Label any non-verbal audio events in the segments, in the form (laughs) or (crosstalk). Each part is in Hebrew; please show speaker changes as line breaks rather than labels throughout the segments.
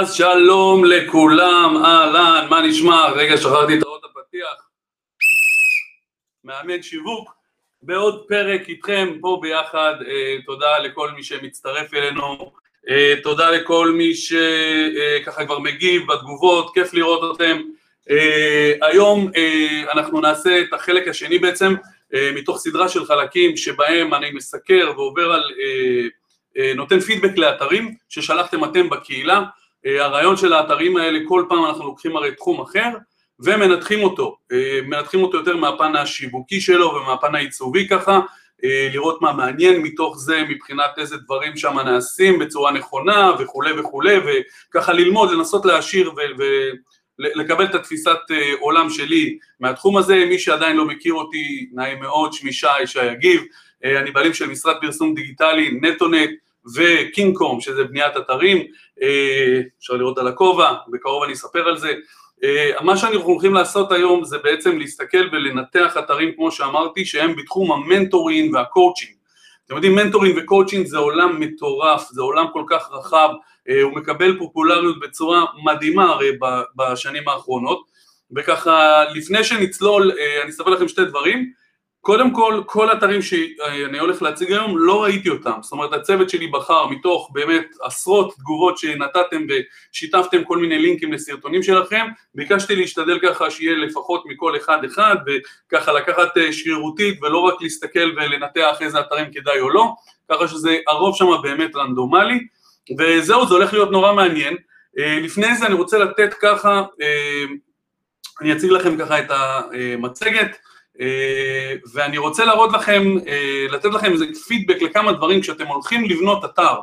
אז שלום לכולם, אהלן, מה נשמע? רגע, שכחתי את האות הפתיח. מאמן שיווק, בעוד פרק איתכם פה ביחד, אה, תודה לכל מי שמצטרף אלינו, אה, תודה לכל מי שככה אה, כבר מגיב בתגובות, כיף לראות אתכם. אה, היום אה, אנחנו נעשה את החלק השני בעצם, אה, מתוך סדרה של חלקים שבהם אני מסקר ועובר על, אה, אה, נותן פידבק לאתרים ששלחתם אתם בקהילה. אה, הרעיון של האתרים האלה, כל פעם אנחנו לוקחים הרי תחום אחר ומנתחים אותו, אה, מנתחים אותו יותר מהפן השיווקי שלו ומהפן העיצובי ככה, אה, לראות מה מעניין מתוך זה מבחינת איזה דברים שם נעשים בצורה נכונה וכולי וכולי וככה ללמוד, לנסות להעשיר ולקבל את התפיסת עולם שלי מהתחום הזה, מי שעדיין לא מכיר אותי, נעים מאוד, שמי שי, שי יגיב, אני בעלים של משרד פרסום דיגיטלי, נטונט וקינג קום שזה בניית אתרים, אפשר לראות על הכובע, בקרוב אני אספר על זה. אה, מה שאנחנו הולכים לעשות היום זה בעצם להסתכל ולנתח אתרים כמו שאמרתי שהם בתחום ה mentoring וה coaching. אתם יודעים mentoring ו coaching זה עולם מטורף, זה עולם כל כך רחב, אה, הוא מקבל פופולריות בצורה מדהימה הרי בשנים האחרונות וככה לפני שנצלול אני אספר לכם שתי דברים קודם כל, כל האתרים שאני הולך להציג היום, לא ראיתי אותם. זאת אומרת, הצוות שלי בחר מתוך באמת עשרות תגובות שנתתם ושיתפתם כל מיני לינקים לסרטונים שלכם, ביקשתי להשתדל ככה שיהיה לפחות מכל אחד אחד, וככה לקחת אה, שרירותית ולא רק להסתכל ולנתח איזה אתרים כדאי או לא, ככה שזה הרוב שם באמת רנדומלי, וזהו, זה הולך להיות נורא מעניין. אה, לפני זה אני רוצה לתת ככה, אה, אני אציג לכם ככה את המצגת, ואני רוצה להראות לכם, אה, לתת לכם איזה פידבק לכמה דברים. כשאתם הולכים לבנות אתר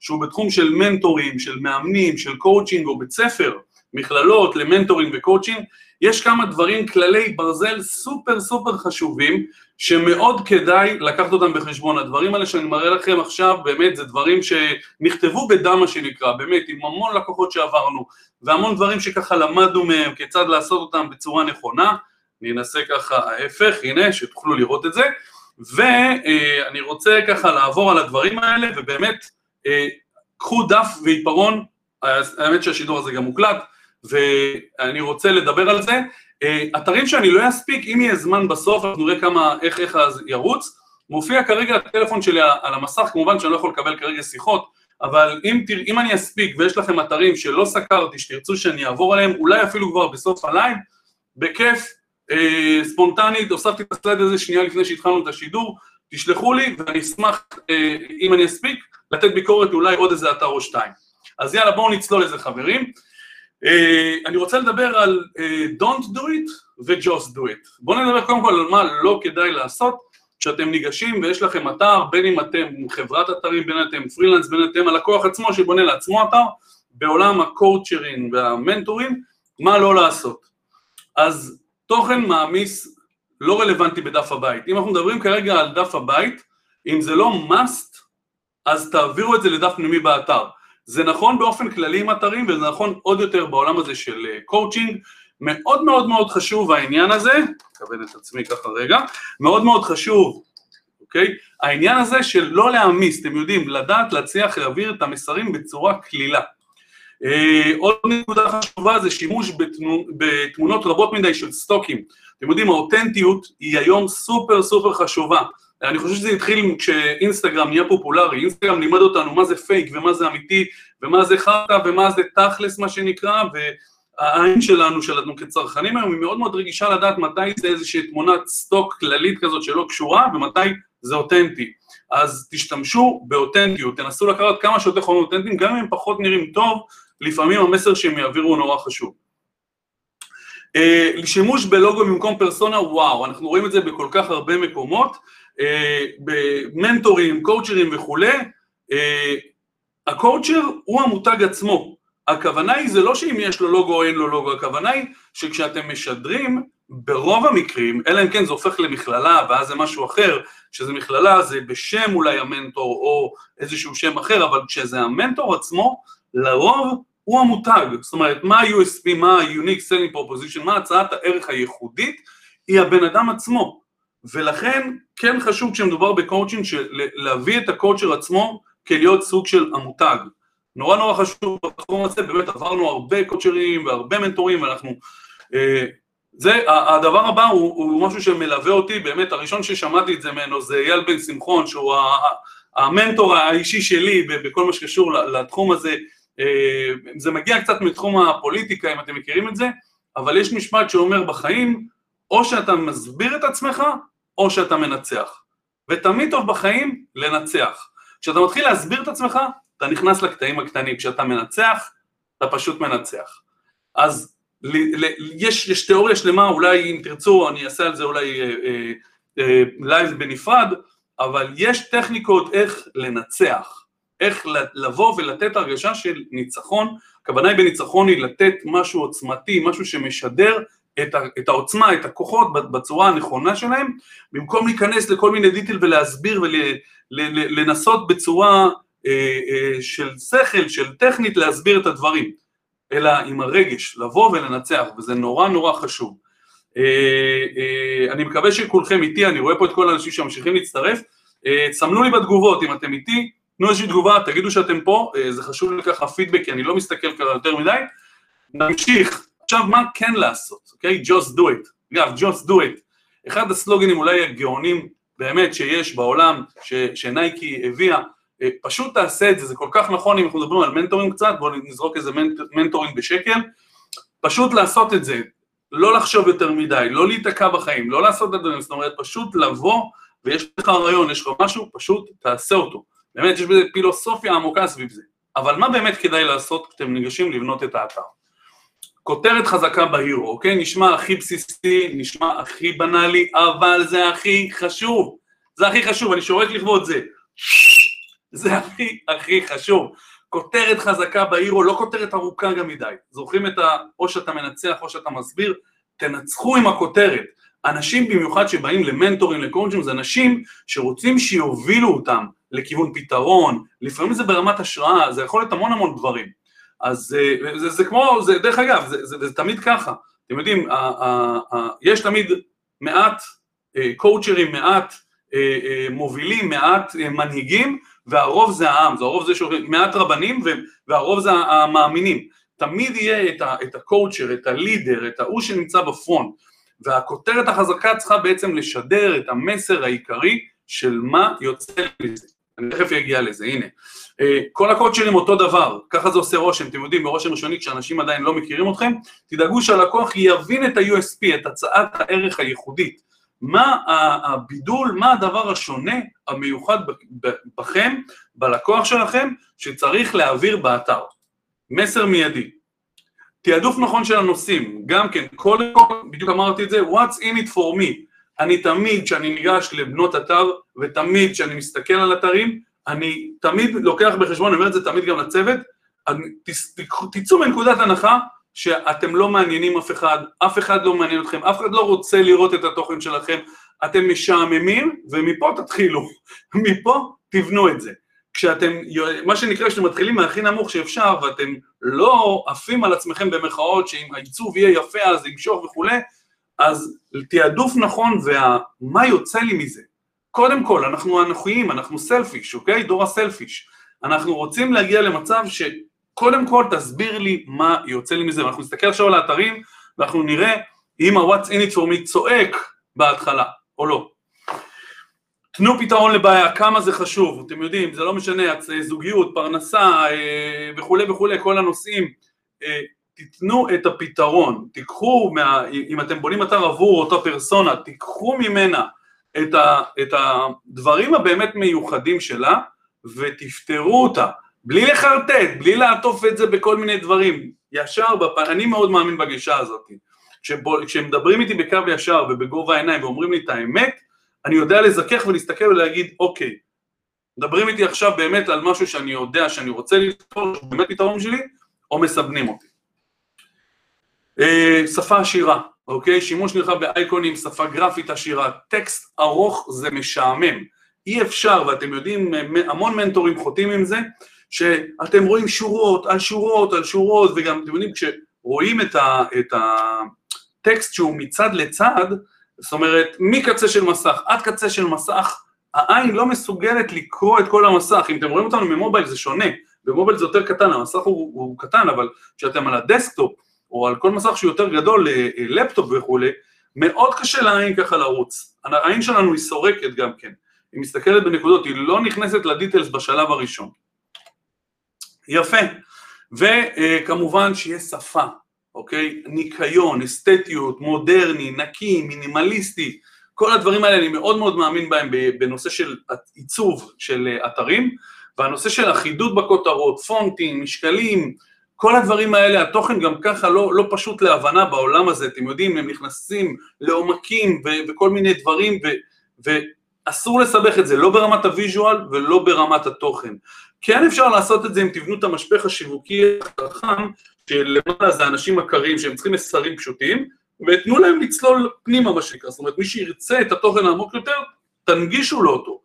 שהוא בתחום של מנטורים, של מאמנים, של קואוצ'ינג או בית ספר, מכללות למנטורים וקואוצ'ינג, יש כמה דברים, כללי ברזל super super חשובים שמאוד כדאי לקחת אותם בחשבון. הדברים האלה שאני מראה לכם עכשיו באמת זה דברים שנכתבו בדם מה שנקרא, באמת עם המון לקוחות שעברנו והמון דברים שככה למדנו מהם כיצד לעשות אותם בצורה נכונה אני אנסה ככה ההפך, הנה, שתוכלו לראות את זה, ואני רוצה ככה לעבור על הדברים האלה, ובאמת, אה, קחו דף ועיפרון, האמת שהשידור הזה גם מוקלט, ואני רוצה לדבר על זה. אה, אתרים שאני לא אספיק, אם יהיה זמן בסוף, אנחנו נראה כמה, איך, איך אז ירוץ. מופיע כרגע הטלפון שלי על המסך, כמובן שאני לא יכול לקבל כרגע שיחות, אבל אם, תרא, אם אני אספיק ויש לכם אתרים שלא סקרתי, שתרצו שאני אעבור עליהם, אולי אפילו כבר בסוף ה live, בכיף, אה, ספונטנית, הוספתי את ה slide הזה שנייה לפני שהתחלנו את השידור, תשלחו לי ואני אשמח, אה, אם אני אספיק, לתת ביקורת אולי עוד איזה אתר או שתיים. אז יאללה בואו נצלול לזה חברים. אה, אני רוצה לדבר על Don't do it ו-Just do it. בואו נדבר קודם כל על מה לא כדאי לעשות כשאתם ניגשים ויש לכם אתר, בין אם אתם חברת אתרים, בין אם אתם פרילנס, בין אם אתם הלקוח עצמו שבונה לעצמו אתר, בעולם הקואוצ'רים והמנטורים, מה לא לעשות. אז תוכן מעמיס לא רלוונטי בדף הבית. אם אנחנו מדברים כרגע על דף הבית, אם זה לא must, אז תעבירו את זה לדף פנימי באתר. זה נכון באופן כללי עם אתרים, וזה נכון עוד יותר בעולם הזה של coaching. Uh, מאוד מאוד מאוד חשוב העניין הזה, אכוון את עצמי ככה רגע, מאוד מאוד חשוב, אוקיי? העניין הזה של לא להעמיס, אתם יודעים, לדעת להצליח להעביר את המסרים בצורה קלילה. אה, עוד נקודה חשובה זה שימוש בתמונות רבות מדי של סטוקים. אתם יודעים, האותנטיות היא היום super super חשובה. אני חושב שזה התחיל כשאינסטגרם נהיה פופולרי, אינסטגרם לימד אותנו מה זה פייק ומה זה אמיתי ומה זה חרטא ומה זה תכלס מה שנקרא והעין שלנו, שלנו כצרכנים היום היא מאוד מאוד רגישה לדעת מתי זה איזושהי תמונת stock כללית כזאת שלא קשורה ומתי זה אותנטי. אז תשתמשו באותנטיות, תנסו לקחת כמה שיותר חומרים אותנטיים, גם אם הם פחות נראים טוב, לפעמים המסר שהם יעבירו הוא נורא חשוב. Uh, שימוש בלוגו במקום פרסונה, וואו, אנחנו רואים את זה בכל כך הרבה מקומות, uh, במנטורים, קואוצ'רים וכולי, uh, הקואוצ'ר הוא המותג עצמו, הכוונה היא זה לא שאם יש לו לוגו או אין לו לוגו, הכוונה היא שכשאתם משדרים, ברוב המקרים, אלא אם כן זה הופך למכללה ואז זה משהו אחר, שזה מכללה זה בשם אולי המנטור או איזשהו שם אחר, אבל כשזה המנטור עצמו, לרוב הוא המותג, זאת אומרת מה ה-USP, מה ה-Unique Selling Proposition, מה הצעת הערך הייחודית, היא הבן אדם עצמו, ולכן כן חשוב כשמדובר בקואוצ'ינג להביא את ה coacher עצמו כלהיות סוג של המותג, נורא נורא חשוב בתחום הזה, באמת עברנו הרבה קוצ'רים והרבה מנטורים ואנחנו... אה, זה, הדבר הבא הוא, הוא משהו שמלווה אותי, באמת הראשון ששמעתי את זה ממנו זה אייל בן שמחון, שהוא המנטור האישי שלי בכל מה שקשור לתחום הזה, זה מגיע קצת מתחום הפוליטיקה אם אתם מכירים את זה, אבל יש משפט שאומר בחיים, או שאתה מסביר את עצמך, או שאתה מנצח. ותמיד טוב בחיים לנצח. כשאתה מתחיל להסביר את עצמך, אתה נכנס לקטעים הקטנים, כשאתה מנצח, אתה פשוט מנצח. אז ל, ל, יש, יש תיאוריה שלמה, אולי אם תרצו אני אעשה על זה אולי אה, אה, אה, live בנפרד, אבל יש טכניקות איך לנצח, איך לבוא ולתת הרגשה של ניצחון, הכוונה היא בניצחון היא לתת משהו עוצמתי, משהו שמשדר את, את העוצמה, את הכוחות בצורה הנכונה שלהם, במקום להיכנס לכל מיני detail ולהסביר ולנסות בצורה אה, אה, של שכל, של טכנית להסביר את הדברים, אלא עם הרגש, לבוא ולנצח, וזה נורא נורא חשוב. אה, אני מקווה שכולכם איתי, אני רואה פה את כל האנשים שממשיכים להצטרף, סמנו לי בתגובות אם אתם איתי, תנו איזושהי תגובה, תגידו שאתם פה, אה, זה חשוב לי ככה פידבק, כי אני לא מסתכל ככה יותר מדי. נמשיך, עכשיו מה כן לעשות, אוקיי? Okay? Just do it. אגב, just do it. אחד הסלוגנים אולי הגאונים באמת שיש בעולם, ש, שנייקי הביאה, אה, פשוט תעשה את זה, זה כל כך נכון אם אנחנו מדברים על מנטורים קצת, בואו נזרוק איזה מנט, מנטורים בשקל, פשוט לעשות את זה, לא לחשוב יותר מדי, לא להיתקע בחיים, לא לעשות את הדברים, זאת אומרת פשוט לבוא ויש לך רעיון, יש לך משהו, פשוט תעשה אותו. באמת יש בזה פילוסופיה עמוקה סביב זה. אבל מה באמת כדאי לעשות כשאתם ניגשים לבנות את האתר? כותרת חזקה בהירו, אוקיי? נשמע הכי בסיסי, נשמע הכי בנאלי, אבל זה הכי חשוב. זה הכי חשוב, אני שורק לכבוד זה. זה הכי הכי חשוב. כותרת חזקה בהירו, לא כותרת ארוכה גם מדי. זוכרים את ה... או שאתה מנצח או שאתה מסביר, תנצחו עם הכותרת. אנשים במיוחד שבאים למנטורים, לקונג'ים, זה אנשים שרוצים שיובילו אותם לכיוון פתרון, לפעמים זה ברמת השראה, זה יכול להיות המון המון דברים. אז אה, זה, זה כמו, זה, דרך אגב, זה, זה, זה תמיד ככה. אתם יודעים, ה, ה, ה, יש תמיד מעט קואוצ'רים, אה, מעט אה, מובילים, מעט מנהיגים, והרוב זה העם, זה הרוב זה שאומרים, מעט רבנים והרוב זה המאמינים. תמיד יהיה את הקואוצ'ר, את הלידר, את ההוא שנמצא בפרונט. והכותרת החזקה צריכה בעצם לשדר את המסר העיקרי של מה יוצא מזה. אני תכף אגיע לזה, הנה. אה, כל הקודשרים אותו דבר, ככה זה עושה רושם, אתם יודעים, ברושם ראשוני כשאנשים עדיין לא מכירים אתכם, תדאגו שהלקוח יבין את ה-USP, את הצעת הערך הייחודית. מה הבידול, מה הדבר השונה, המיוחד בכם, בלקוח שלכם, שצריך להעביר באתר. מסר מיידי. תעדוף נכון של הנושאים, גם כן, קודם כל, בדיוק אמרתי את זה, what's in it for me, אני תמיד כשאני ניגש לבנות אתר ותמיד כשאני מסתכל על אתרים, אני תמיד לוקח בחשבון, אני אומר את זה תמיד גם לצוות, תצאו מנקודת הנחה שאתם לא מעניינים אף אחד, אף אחד לא מעניין אתכם, אף אחד לא רוצה לראות את התוכן שלכם, אתם משעממים ומפה תתחילו, (laughs) מפה תבנו את זה. כשאתם, מה שנקרא, כשאתם מתחילים מהכי נמוך שאפשר ואתם לא עפים על עצמכם במחאות שאם העיצוב יהיה יפה אז ימשוך וכולי, אז תעדוף נכון ומה יוצא לי מזה? קודם כל, אנחנו אנוכיים, אנחנו סלפיש, אוקיי? דור הסלפיש. אנחנו רוצים להגיע למצב שקודם כל תסביר לי מה יוצא לי מזה, ואנחנו נסתכל עכשיו על האתרים ואנחנו נראה אם ה-What's in it for me צועק בהתחלה או לא. תנו פתרון לבעיה, כמה זה חשוב, אתם יודעים, זה לא משנה, זוגיות, פרנסה אה, וכולי וכולי, כל הנושאים, אה, תיתנו את הפתרון, תיקחו, מה, אם אתם בונים אתר עבור אותה פרסונה, תיקחו ממנה את, ה, את הדברים הבאמת מיוחדים שלה ותפתרו אותה, בלי לחרטט, בלי לעטוף את זה בכל מיני דברים, ישר, בפ... אני מאוד מאמין בגישה הזאת, כשמדברים איתי בקו ישר ובגובה העיניים ואומרים לי את האמת, אני יודע לזכך ולהסתכל ולהגיד אוקיי, מדברים איתי עכשיו באמת על משהו שאני יודע שאני רוצה לפתור, באמת פתרון שלי, או מסבנים אותי. אה, שפה עשירה, אוקיי? שימוש נרחב באייקונים, שפה גרפית עשירה, טקסט ארוך זה משעמם. אי אפשר, ואתם יודעים, המון מנטורים חוטאים עם זה, שאתם רואים שורות על שורות על שורות, וגם אתם יודעים, כשרואים את, ה, את הטקסט שהוא מצד לצד, זאת אומרת, מקצה של מסך עד קצה של מסך, העין לא מסוגלת לקרוא את כל המסך. אם אתם רואים אותנו ממובייל זה שונה, ב mobile זה יותר קטן, המסך הוא, הוא קטן, אבל כשאתם על ה desktop, או על כל מסך שהוא יותר גדול, לפטופ וכולי, מאוד קשה לעין ככה לרוץ. העין שלנו היא סורקת גם כן, היא מסתכלת בנקודות, היא לא נכנסת ל details בשלב הראשון. יפה, וכמובן שיהיה שפה, אוקיי? ניקיון, אסתטיות, מודרני, נקי, מינימליסטי, כל הדברים האלה אני מאוד מאוד מאמין בהם בנושא של עיצוב של אתרים, והנושא של אחידות בכותרות, פונטים, משקלים, כל הדברים האלה, התוכן גם ככה לא, לא פשוט להבנה בעולם הזה, אתם יודעים, הם נכנסים לעומקים ו- וכל מיני דברים, ו- ואסור לסבך את זה, לא ברמת הוויז'ואל ולא ברמת התוכן. כן אפשר לעשות את זה אם תבנו את המשפך השיווקי החכם, שלמעלה זה אנשים עקרים שהם צריכים מסרים פשוטים, ותנו להם לצלול פנימה מה שנקרא, זאת אומרת מי שירצה את התוכן העמוק יותר, תנגישו לו אותו,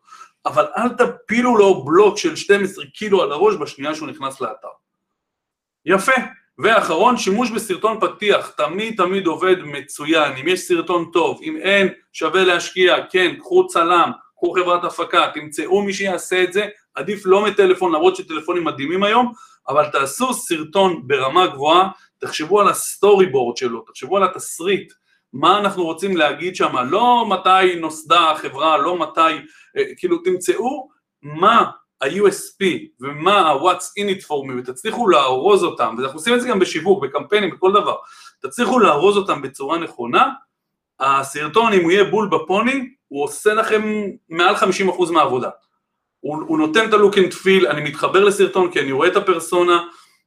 אבל אל תפילו לו בלוק של 12 קילו על הראש בשנייה שהוא נכנס לאתר. יפה. ואחרון, שימוש בסרטון פתיח, תמיד תמיד עובד מצוין, אם יש סרטון טוב, אם אין, שווה להשקיע, כן, קחו צלם, קחו חברת הפקה, תמצאו מי שיעשה את זה, עדיף לא מטלפון, למרות שטלפונים מדהימים היום, אבל תעשו סרטון ברמה גבוהה, תחשבו על ה storyboard שלו, תחשבו על התסריט, מה אנחנו רוצים להגיד שם, לא מתי נוסדה החברה, לא מתי, אה, כאילו תמצאו מה ה-USP ומה ה-What's in it for me ותצליחו לארוז אותם, ואנחנו עושים את זה גם בשיווק, בקמפיינים, בכל דבר, תצליחו לארוז אותם בצורה נכונה, הסרטון אם הוא יהיה בול בפוני, הוא עושה לכם מעל 50% מהעבודה. הוא, הוא נותן את ה-look and feel, אני מתחבר לסרטון כי אני רואה את הפרסונה,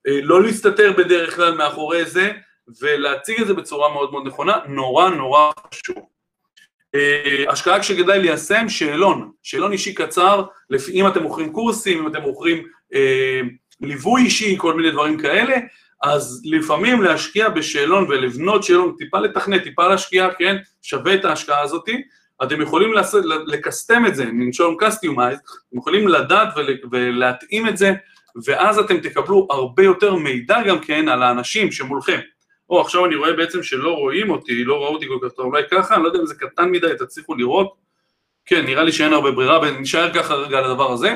אה, לא להסתתר בדרך כלל מאחורי זה, ולהציג את זה בצורה מאוד מאוד נכונה, נורא נורא חשוב. אה, השקעה שכדאי ליישם, שאלון, שאלון אישי קצר, לפי, אם אתם מוכרים קורסים, אם אתם מוכרים אה, ליווי אישי, כל מיני דברים כאלה, אז לפעמים להשקיע בשאלון ולבנות שאלון, טיפה לתכנת, טיפה להשקיע, כן, שווה את ההשקעה הזאתי, אתם יכולים לקסטם את זה, מלשון customize, אתם יכולים לדעת ולהתאים את זה, ואז אתם תקבלו הרבה יותר מידע גם כן על האנשים שמולכם. או עכשיו אני רואה בעצם שלא רואים אותי, לא ראו אותי כל כך טוב, אולי ככה, אני לא יודע אם זה קטן מדי, תצליחו לראות. כן, נראה לי שאין הרבה ברירה, ונשאר ככה רגע על הדבר הזה.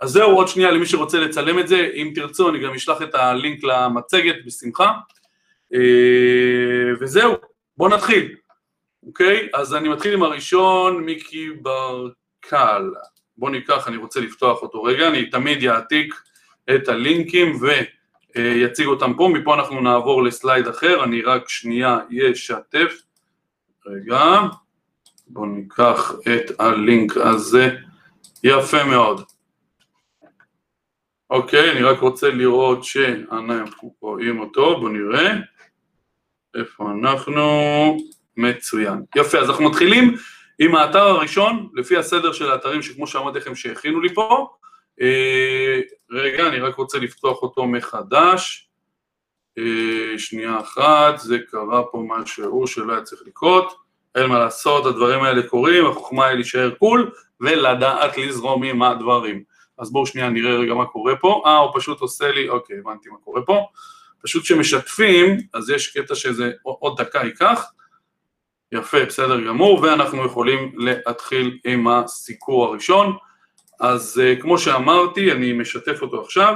אז זהו, עוד שנייה למי שרוצה לצלם את זה, אם תרצו אני גם אשלח את הלינק למצגת בשמחה. אה, וזהו, בואו נתחיל. אוקיי? אז אני מתחיל עם הראשון, מיקי ברקל. בואו ניקח, אני רוצה לפתוח אותו רגע, אני תמיד יעתיק את הלינקים ויציג אותם פה, מפה אנחנו נעבור לסלייד אחר, אני רק שנייה אשתף. רגע, בואו ניקח את הלינק הזה, יפה מאוד. אוקיי, אני רק רוצה לראות שאנחנו רואים אותו, בואו נראה. איפה אנחנו? מצוין. יפה, אז אנחנו מתחילים עם האתר הראשון, לפי הסדר של האתרים שכמו שאמרתי לכם שהכינו לי פה. אה, רגע, אני רק רוצה לפתוח אותו מחדש. אה, שנייה אחת, זה קרה פה משהו שלא היה צריך לקרות. אין מה לעשות, הדברים האלה קורים, החוכמה היא להישאר קול ולדעת לזרום עם הדברים. אז בואו שנייה נראה רגע מה קורה פה. אה, הוא פשוט עושה לי, אוקיי, הבנתי מה קורה פה. פשוט כשמשתפים, אז יש קטע שזה עוד דקה ייקח. יפה, בסדר גמור, ואנחנו יכולים להתחיל עם הסיקור הראשון. אז uh, כמו שאמרתי, אני משתף אותו עכשיו.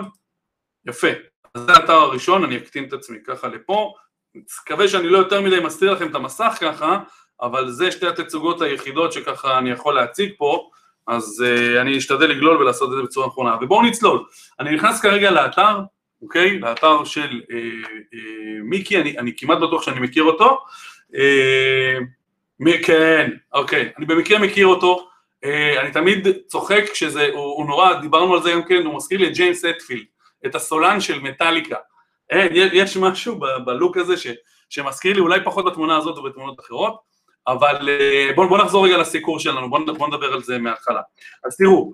יפה, אז זה האתר הראשון, אני אקטין את עצמי ככה לפה. מקווה שאני לא יותר מדי מסתיר לכם את המסך ככה, אבל זה שתי התצוגות היחידות שככה אני יכול להציג פה, אז uh, אני אשתדל לגלול ולעשות את זה בצורה נכונה. ובואו נצלול. אני נכנס כרגע לאתר, אוקיי? לאתר של uh, uh, מיקי, אני, אני כמעט בטוח שאני מכיר אותו. אה, כן, אוקיי, אני במקרה מכיר אותו, אה, אני תמיד צוחק כשזה, הוא, הוא נורא, דיברנו על זה גם כן, הוא מזכיר לי את ג'יימס אטפילד, את הסולן של מטאליקה. יש משהו בלוק הזה ש, שמזכיר לי, אולי פחות בתמונה הזאת ובתמונות אחרות, אבל אה, בואו בוא נחזור רגע לסיקור שלנו, בואו בוא נדבר על זה מההתחלה. אז תראו,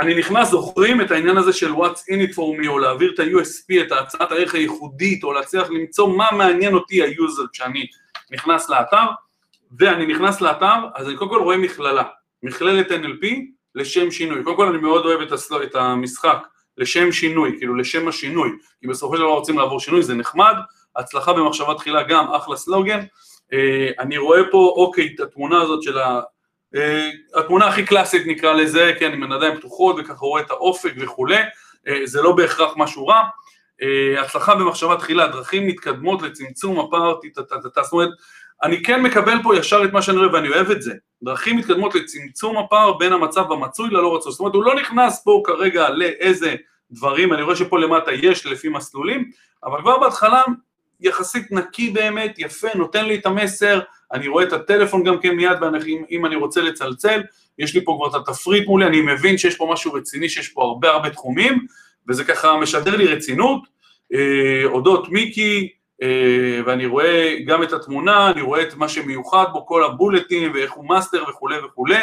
אני נכנס, זוכרים את העניין הזה של what's in it for me, או להעביר את ה-USP, את ההצעת הערך הייחודית, או להצליח למצוא מה מעניין אותי היוזר כשאני נכנס לאתר, ואני נכנס לאתר, אז אני קודם כל רואה מכללה, מכללת NLP לשם שינוי. קודם כל אני מאוד אוהב את, הסל... את המשחק לשם שינוי, כאילו לשם השינוי, כי בסופו של דבר רוצים לעבור שינוי, זה נחמד, הצלחה במחשבה תחילה גם, אחלה סלוגן. אה, אני רואה פה, אוקיי, את התמונה הזאת של ה... אה, התמונה הכי קלאסית נקרא לזה, כן, עם עיניים פתוחות וככה רואה את האופק וכולי. זה לא בהכרח משהו רע. הצלחה במחשבה תחילה, דרכים מתקדמות לצמצום הפער, זאת אומרת, אני כן מקבל פה ישר את מה שאני רואה ואני אוהב את זה. דרכים מתקדמות לצמצום הפער בין המצב המצוי ללא רצוי. זאת אומרת, הוא לא נכנס פה כרגע לאיזה דברים, אני רואה שפה למטה יש לפי מסלולים, אבל כבר בהתחלה יחסית נקי באמת, יפה, נותן לי את המסר, אני רואה את הטלפון גם כן מיד, אם, אם אני רוצה לצלצל, יש לי פה כבר את התפריט מולי, אני מבין שיש פה משהו רציני, שיש פה הרבה הרבה תחומים, וזה ככה משדר לי רצינות. אה, אודות מיקי, ואני רואה גם את התמונה, אני רואה את מה שמיוחד בו, כל ה bullets ואיך הוא מאסטר וכולי וכולי,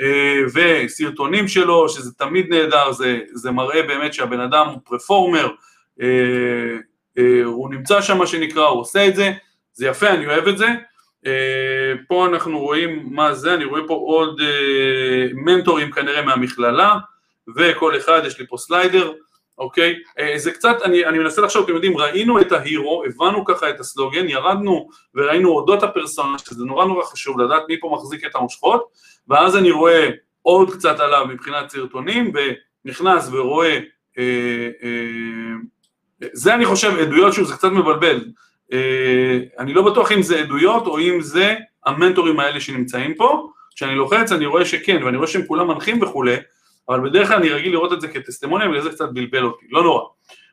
אה, וסרטונים שלו, שזה תמיד נהדר, זה, זה מראה באמת שהבן אדם הוא פרפורמר, הוא נמצא שם מה שנקרא, הוא עושה את זה, זה יפה, אני אוהב את זה. פה אנחנו רואים מה זה, אני רואה פה עוד מנטורים כנראה מהמכללה, וכל אחד, יש לי פה סליידר, אוקיי? אה, זה קצת, אני, אני מנסה לחשוב, אתם יודעים, ראינו את ההירו, הבנו ככה את הסלוגן, ירדנו וראינו אודות הפרסונה, שזה נורא נורא חשוב לדעת מי פה מחזיק את המושכות, ואז אני רואה עוד קצת עליו מבחינת סרטונים, ונכנס ורואה, אה, אה, זה אני חושב עדויות, שוב, זה קצת מבלבל, אה, אני לא בטוח אם זה עדויות או אם זה המנטורים האלה שנמצאים פה, כשאני לוחץ אני רואה שכן, ואני רואה שהם כולם מנחים וכולי, אבל בדרך כלל אני רגיל לראות את זה כטסטימוניה וזה קצת בלבל אותי, לא נורא.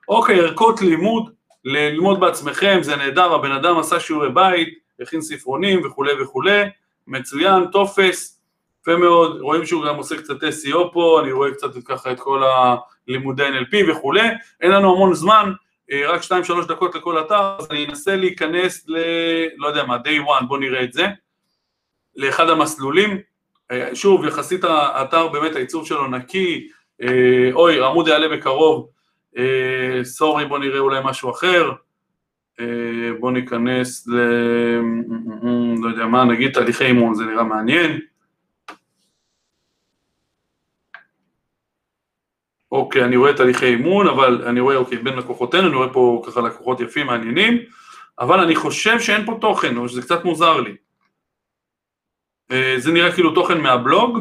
אוקיי, ערכות לימוד, ללמוד בעצמכם, זה נהדר, הבן אדם עשה שיעורי בית, הכין ספרונים וכולי וכולי, מצוין, טופס, יפה מאוד, רואים שהוא גם עושה קצת SEO פה, אני רואה קצת ככה את כל הלימודי NLP וכולי, אין לנו המון זמן, אה, רק 2-3 דקות לכל אתר, אז אני אנסה להיכנס ל... לא יודע מה, day one, בואו נראה את זה, לאחד המסלולים, שוב, יחסית האתר באמת העיצוב שלו נקי, אה, אוי, העמוד יעלה בקרוב, אה, סורי, בוא נראה אולי משהו אחר, בוא ניכנס ל... לא יודע מה, נגיד תהליכי אימון, זה נראה מעניין. אוקיי, אני רואה תהליכי אימון, אבל אני רואה, אוקיי, בין לקוחותינו, אני רואה פה ככה לקוחות יפים, מעניינים, אבל אני חושב שאין פה תוכן, או שזה קצת מוזר לי. אה, זה נראה כאילו תוכן מהבלוג,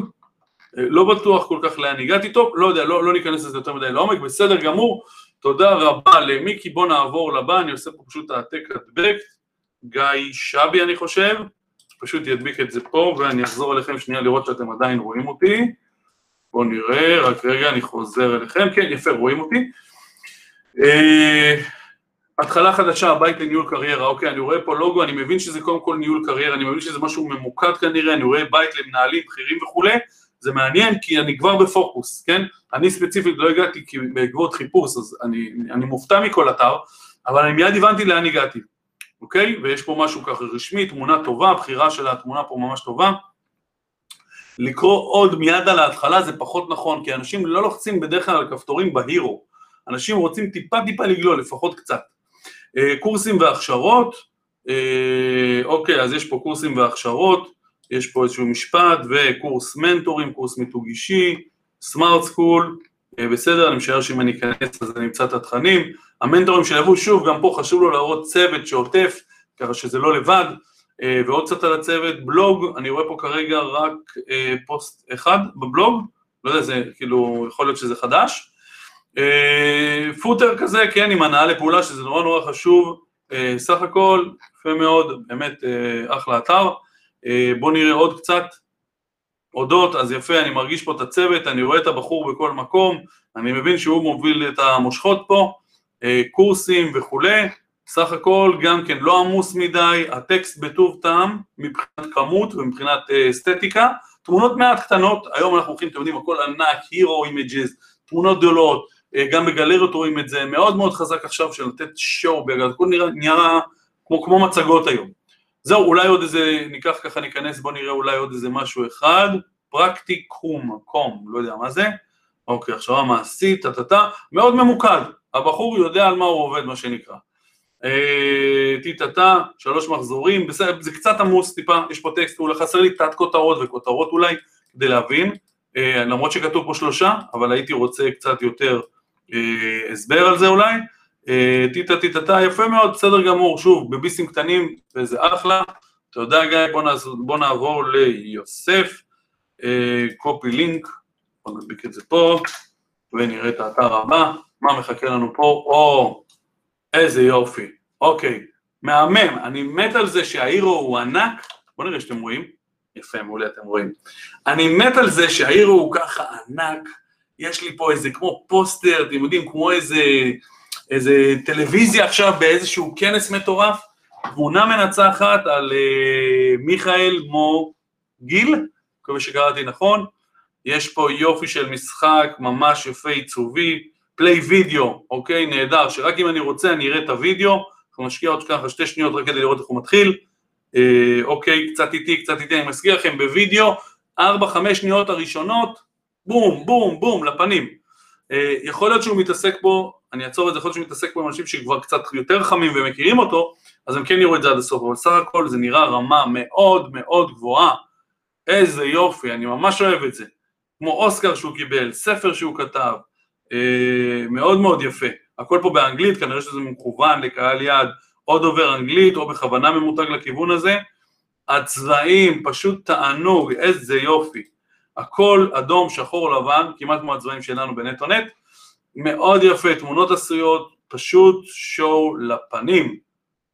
אה, לא בטוח כל כך לאן הגעתי. טוב, לא יודע, לא, לא ניכנס לזה יותר מדי לעומק, בסדר גמור, תודה רבה למיקי, בוא נעבור לבא, אני עושה פה פשוט העתק הדבק, גיא שבי אני חושב, פשוט ידביק את זה פה ואני אחזור אליכם שנייה לראות שאתם עדיין רואים אותי, בואו נראה, רק רגע אני חוזר אליכם, כן יפה רואים אותי, אה, התחלה חדשה, הבית לניהול קריירה, אוקיי, אני רואה פה לוגו, אני מבין שזה קודם כל ניהול קריירה, אני מבין שזה משהו ממוקד כנראה, אני רואה בית למנהלים בכירים וכולי, זה מעניין כי אני כבר בפוקוס, כן? אני ספציפית לא הגעתי כי בעקבות חיפוש, אז אני, אני מופתע מכל אתר, אבל אני מיד הבנתי לאן הגעתי, אוקיי? ויש פה משהו ככה רשמי, תמונה טובה, הבחירה של התמונה פה ממש טובה. לקרוא עוד מיד על ההתחלה זה פחות נכון, כי אנשים לא לוחצים בדרך כלל על כפתורים בהירו, אנשים רוצים טיפה טיפה לגלול, לפחות קצת. אה, קורסים והכשרות, אה, אוקיי, אז יש פה קורסים והכשרות, יש פה איזשהו משפט וקורס מנטורים, קורס מיתוג אישי, סמארט סקול, אה, בסדר, אני משער שאם אני אכנס אז אני אמצא את התכנים, המנטורים שלבו, שוב, גם פה חשוב לו להראות צוות שעוטף, ככה שזה לא לבד, ועוד קצת על הצוות, בלוג, אני רואה פה כרגע רק פוסט אחד בבלוג, לא יודע, זה כאילו, יכול להיות שזה חדש, פוטר כזה, כן, עם הנאה לפעולה, שזה נורא נורא חשוב, אה, סך הכל, יפה מאוד, באמת אה, אחלה אתר. בואו נראה עוד קצת אודות, אז יפה, אני מרגיש פה את הצוות, אני רואה את הבחור בכל מקום, אני מבין שהוא מוביל את המושכות פה, קורסים וכולי, סך הכל גם כן לא עמוס מדי, הטקסט בטוב טעם מבחינת כמות ומבחינת אסתטיקה, תמונות מעט קטנות, היום אנחנו הולכים, אתם יודעים, הכל ענק, hero images, תמונות גדולות, אה, גם בגלריות רואים את זה, מאוד מאוד חזק עכשיו של לתת show, הכל נראה, נראה כמו, כמו מצגות היום. זהו, אולי עוד איזה, ניקח ככה, ניכנס, בוא נראה אולי עוד איזה משהו אחד, פרקטיקום, קום, לא יודע מה זה, אוקיי, הכשרה מעשית, טה-טה-טה, מאוד ממוקד, הבחור יודע על מה הוא עובד, מה שנקרא. אה, טי-טה-טה, שלוש מחזורים, בסדר, זה קצת עמוס טיפה, יש פה טקסט, אולי חסר לי תת כותרות וכותרות אולי, כדי להבין, אה, למרות שכתוב פה שלושה, אבל הייתי רוצה קצת יותר אה, הסבר על זה אולי, אה, טיטה טיטה טה, יפה מאוד, בסדר גמור, שוב, בביסים קטנים, וזה אחלה, תודה גיא, בוא, נעז, בוא נעבור ליוסף, קופי לינק, בוא נדביק את זה פה, ונראה את האתר הבא, מה מחכה לנו פה, או, איזה יופי, אוקיי, מהמם, אני מת על זה שההירו הוא ענק, בואו נראה שאתם רואים, יפה, מעולה, אתם רואים, אני מת על זה שההירו הוא ככה ענק, יש לי פה איזה כמו פוסטר, אתם יודעים, כמו איזה, איזה טלוויזיה עכשיו באיזשהו כנס מטורף, תמונה מנצחת על אה, מיכאל מו גיל, מקווה שקראתי נכון, יש פה יופי של משחק ממש יפה עיצובי, play וידאו, אוקיי, נהדר, שרק אם אני רוצה אני אראה את הוידאו, אנחנו נשקיע עוד ככה שתי שניות רק כדי לראות איך הוא מתחיל, אה, אוקיי, קצת איטי, קצת איטי, אני מזכיר לכם בוידאו, ארבע, חמש שניות הראשונות, בום, בום, בום, לפנים. אה, יכול להיות שהוא מתעסק פה, אני אעצור את זה, יכול להיות שהוא מתעסק פה עם אנשים שכבר קצת יותר חמים ומכירים אותו, אז הם כן יראו את זה עד הסוף, אבל סך הכל זה נראה רמה מאוד מאוד גבוהה, איזה יופי, אני ממש אוהב את זה. כמו אוסקר שהוא קיבל, ספר שהוא כתב, אה, מאוד מאוד יפה. הכל פה באנגלית, כנראה שזה מכוון לקהל יעד או דובר אנגלית או בכוונה ממותג לכיוון הזה. הצבעים, פשוט תענוג, איזה יופי. הכל אדום, שחור, לבן, כמעט כמו הצבעים שלנו בנטו-נט. מאוד יפה, תמונות עשויות, פשוט שואו לפנים.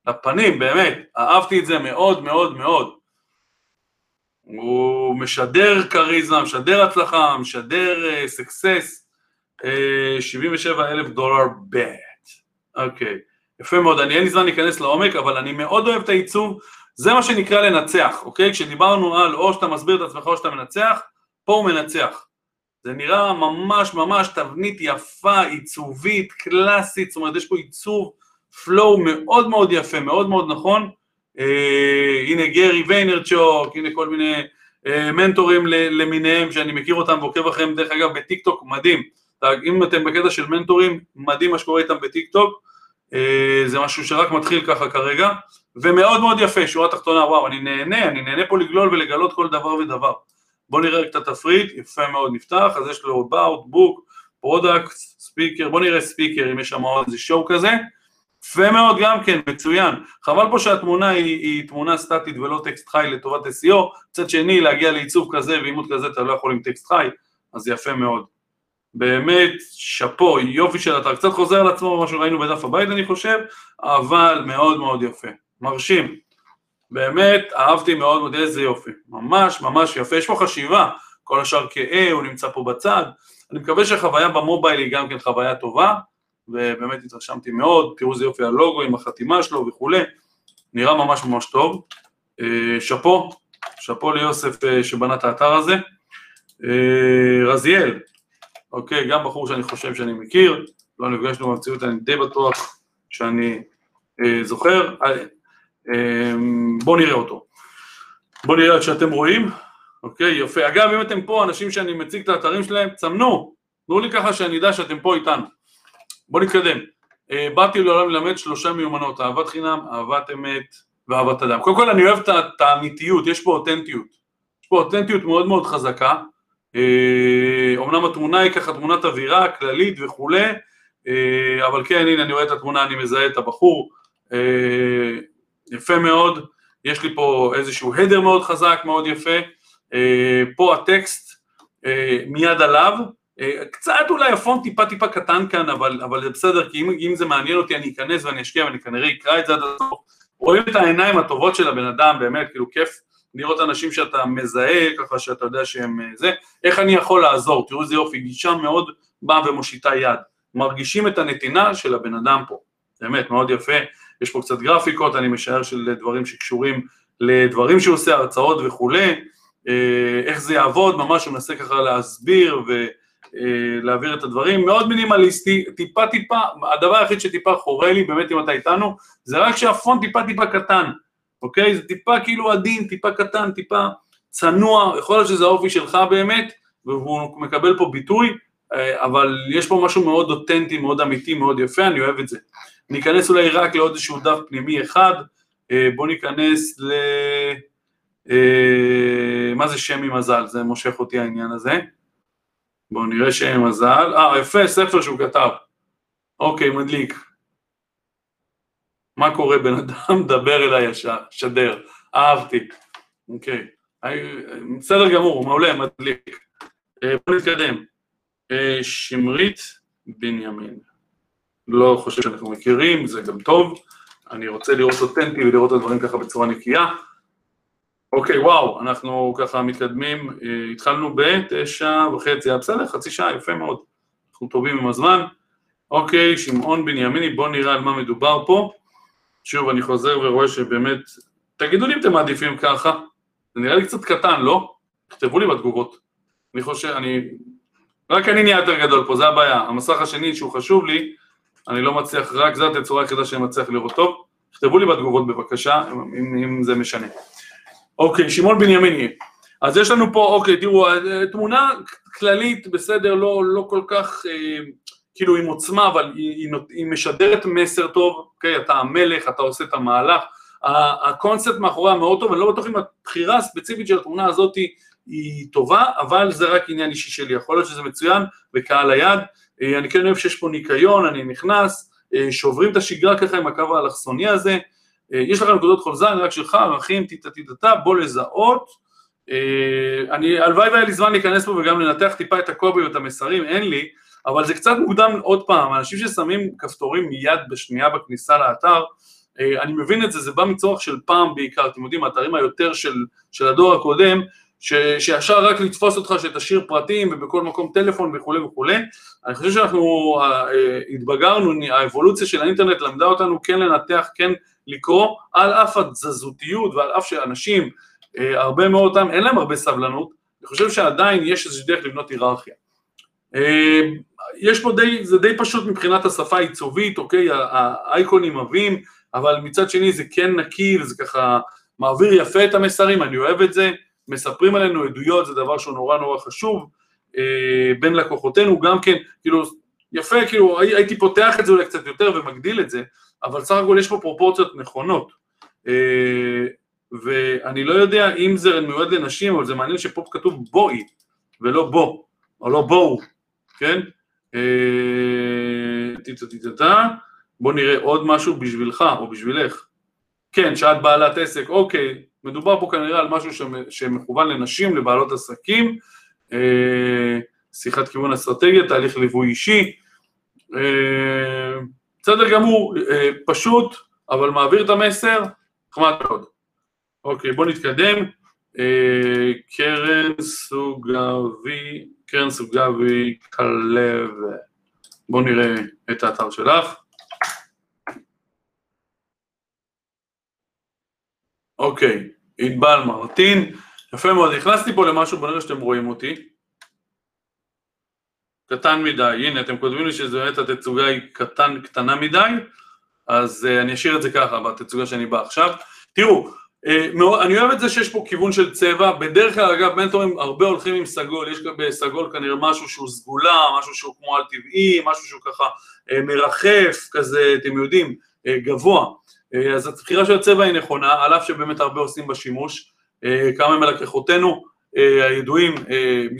לפנים, באמת, אהבתי את זה מאוד מאוד מאוד. הוא משדר כריזמה, משדר הצלחה, משדר סקסס, uh, 77 אלף דולר בט, אוקיי, יפה מאוד, אני אין לי זמן להיכנס לעומק, אבל אני מאוד אוהב את העיצוב, זה מה שנקרא לנצח, אוקיי? כשדיברנו על או שאתה מסביר את עצמך או שאתה מנצח, פה הוא מנצח. זה נראה ממש ממש תבנית יפה, עיצובית, קלאסית, זאת אומרת יש פה עיצוב, פלואו מאוד מאוד יפה, מאוד מאוד נכון, אה, הנה גרי ויינרצ'וק, הנה כל מיני אה, מנטורים למיניהם שאני מכיר אותם ועוקב אחריהם דרך אגב בטיק טוק, מדהים, אם אתם בקטע של מנטורים, מדהים מה שקורה איתם בטיק טוק, אה, זה משהו שרק מתחיל ככה כרגע, ומאוד מאוד יפה, שורה תחתונה, וואו, אני נהנה, אני נהנה פה לגלול ולגלות כל דבר ודבר. בואו נראה את התפריט, יפה מאוד נפתח, אז יש לו about, book, product, speaker, בואו נראה ספיקר אם יש שם עוד איזה שואו כזה, יפה מאוד גם כן, מצוין. חבל פה שהתמונה היא, היא תמונה סטטית ולא טקסט חי לטובת SEO, מצד שני להגיע לעיצוב כזה ועימות כזה אתה לא יכול עם טקסט חי, אז יפה מאוד. באמת, שאפו, יופי של אתר, קצת חוזר על עצמו מה שראינו בדף הבית אני חושב, אבל מאוד מאוד יפה, מרשים. באמת, אהבתי מאוד מאוד, איזה יופי, ממש ממש יפה, יש פה חשיבה, כל השאר כאה, הוא נמצא פה בצד, אני מקווה שהחוויה במובייל היא גם כן חוויה טובה, ובאמת התרשמתי מאוד, תראו איזה יופי הלוגו עם החתימה שלו וכולי, נראה ממש ממש טוב. אה, שאפו, שאפו ליוסף אה, שבנה את האתר הזה. אה, רזיאל, אוקיי, גם בחור שאני חושב שאני מכיר, לא נפגשנו במציאות, אני די בטוח שאני זוכר. בואו נראה אותו. בואו נראה את שאתם רואים, אוקיי, יפה. אגב, אם אתם פה, אנשים שאני מציג את האתרים שלהם, צמנו, תנו לי ככה שאני אדע שאתם פה איתנו. בוא נתקדם. Uh, באתי לעולם ללמד שלושה מיומנות, אהבת חינם, אהבת אמת ואהבת אדם. קודם כל אני אוהב את האמיתיות, יש פה אותנטיות. יש פה אותנטיות מאוד מאוד חזקה. אומנם התמונה היא ככה תמונת אווירה כללית וכולי, uh, אבל כן, הנה אני רואה את התמונה, אני מזהה את הבחור. יפה מאוד, יש לי פה איזשהו הדר מאוד חזק, מאוד יפה. Uh, פה הטקסט uh, מיד עליו, אה, קצת אולי הפונט טיפה טיפה קטן כאן, אבל, אבל זה בסדר, כי אם, אם זה מעניין אותי אני אכנס ואני אשקיע ואני כנראה אקרא את זה עד הסוף. רואים את העיניים הטובות של הבן אדם, באמת, כאילו כיף לראות אנשים שאתה מזהה, ככה שאתה יודע שהם אה, זה, איך אני יכול לעזור, תראו איזה יופי, גישה מאוד באה ומושיטה יד, מרגישים את הנתינה של הבן אדם פה, באמת, מאוד יפה, יש פה קצת גרפיקות, אני משער של דברים שקשורים לדברים שהוא עושה, הרצאות וכולי, אה, איך זה יעבוד, ממש הוא מנסה ככה להסביר ו... אה, את הדברים, מאוד מינימליסטי, טיפה טיפה, הדבר היחיד שטיפה חורה לי, באמת אם אתה איתנו, זה רק שהפונט טיפה טיפה קטן, אוקיי? זה טיפה כאילו עדין, טיפה קטן, טיפה צנוע, יכול להיות שזה האופי שלך באמת, והוא מקבל פה ביטוי, אה, אבל יש פה משהו מאוד אותנטי, מאוד אמיתי, מאוד יפה, אני אוהב את זה. ניכנס אולי רק לעוד איזשהו דף פנימי אחד, אה, בואו ניכנס ל... מה זה שם ממזל? זה מושך אותי העניין הזה. בואו נראה שאין מזל. אה, יפה, ספר שהוא כתב. אוקיי, מדליק. מה קורה בן אדם? (laughs) דבר אליי ישר, שדר. אהבתי. אוקיי. בסדר גמור, מעולה, מדליק. אה, בואו נתקדם. אה, שמרית בנימין. לא חושב שאנחנו מכירים, זה גם טוב. אני רוצה לראות אותנטי ולראות את הדברים ככה בצורה נקייה. אוקיי, וואו, אנחנו ככה מתקדמים, אה, התחלנו בתשע וחצי, היה בסדר, חצי שעה, יפה מאוד. אנחנו טובים עם הזמן. אוקיי, שמעון בנימיני, בואו נראה על מה מדובר פה. שוב, אני חוזר ורואה שבאמת, תגידו לי אם אתם מעדיפים ככה, זה נראה לי קצת קטן, לא? תכתבו לי בתגובות. אני חושב, אני... רק אני נהיה יותר גדול פה, זה הבעיה. המסך השני שהוא חשוב לי, אני לא מצליח, רק זאת הצורה היחידה שאני מצליח לראות טוב. תכתבו לי בתגובות בבקשה, אם, אם זה משנה. אוקיי, שמעון בנימיני. אז יש לנו פה, אוקיי, תראו, תמונה כללית, בסדר, לא, לא כל כך, אה, כאילו עם עוצמה, אבל היא, היא, היא משדרת מסר טוב, אוקיי, אתה המלך, אתה עושה את המהלך, הקונספט מאחוריה מאוד טוב, אני לא בטוח אם הבחירה הספציפית של התמונה הזאת היא, היא טובה, אבל זה רק עניין אישי שלי, יכול להיות שזה מצוין וקהל היד, אני כן אוהב שיש פה ניקיון, אני נכנס, אה, שוברים את השגרה ככה עם הקו האלכסוני הזה, אה, יש לך נקודות אני רק שלך, ערכים, טיטה טיטה טה, בוא לזהות, אני, הלוואי והיה לי זמן להיכנס פה וגם לנתח טיפה את הקובי ואת המסרים, אין לי, אבל זה קצת מוקדם עוד פעם, אנשים ששמים כפתורים מיד בשנייה בכניסה לאתר, אני מבין את זה, זה בא מצורך של פעם בעיקר, אתם יודעים, האתרים היותר של, של הדור הקודם, ש, שישר רק לתפוס אותך שתשאיר פרטים ובכל מקום טלפון וכולי וכולי. אני חושב שאנחנו אה, התבגרנו, האבולוציה של האינטרנט למדה אותנו כן לנתח, כן לקרוא, על אף התזזותיות ועל אף שאנשים, אה, הרבה מאוד אותם, אין להם הרבה סבלנות, אני חושב שעדיין יש איזושהי דרך לבנות היררכיה. אה, יש פה די, זה די פשוט מבחינת השפה העיצובית, אוקיי, האייקונים עבים, אבל מצד שני זה כן נקי וזה ככה מעביר יפה את המסרים, אני אוהב את זה. מספרים עלינו עדויות, זה דבר שהוא נורא נורא חשוב, אה, בין לקוחותינו גם כן, כאילו, יפה, כאילו, הייתי פותח את זה אולי קצת יותר ומגדיל את זה, אבל סך הכל יש פה פרופורציות נכונות. אה, ואני לא יודע אם זה מיועד לנשים, אבל זה מעניין שפה כתוב בואי, ולא בוא, או לא בואו, כן? טיטה בוא נראה עוד משהו בשבילך או בשבילך. כן, שאת בעלת עסק, אוקיי, מדובר פה כנראה על משהו שמכוון לנשים, לבעלות עסקים, אה, שיחת כיוון אסטרטגיה, תהליך ליווי אישי, אה, בסדר גמור, אה, פשוט, אבל מעביר את המסר, נחמד מאוד. אוקיי, בואו נתקדם. קרן סוגבי, קרן סוגבי כלב, בואו נראה את האתר שלך. אוקיי, ענבל מרטין, יפה מאוד, נכנסתי פה למשהו, בוא נראה שאתם רואים אותי. קטן מדי, הנה אתם כותבים לי שזה באמת התצוגה היא קטן, קטנה מדי, אז uh, אני אשאיר את זה ככה בתצוגה שאני בא עכשיו. תראו, uh, אני אוהב את זה שיש פה כיוון של צבע, בדרך כלל אגב מנטורים הרבה הולכים עם סגול, יש בסגול כנראה משהו שהוא סגולה, משהו שהוא כמו על טבעי, משהו שהוא ככה uh, מרחף, כזה, אתם יודעים, uh, גבוה. אה, אז הבחירה של הצבע היא נכונה, על אף שבאמת הרבה עושים בה שימוש, אה, כמה מלקחותינו אה, הידועים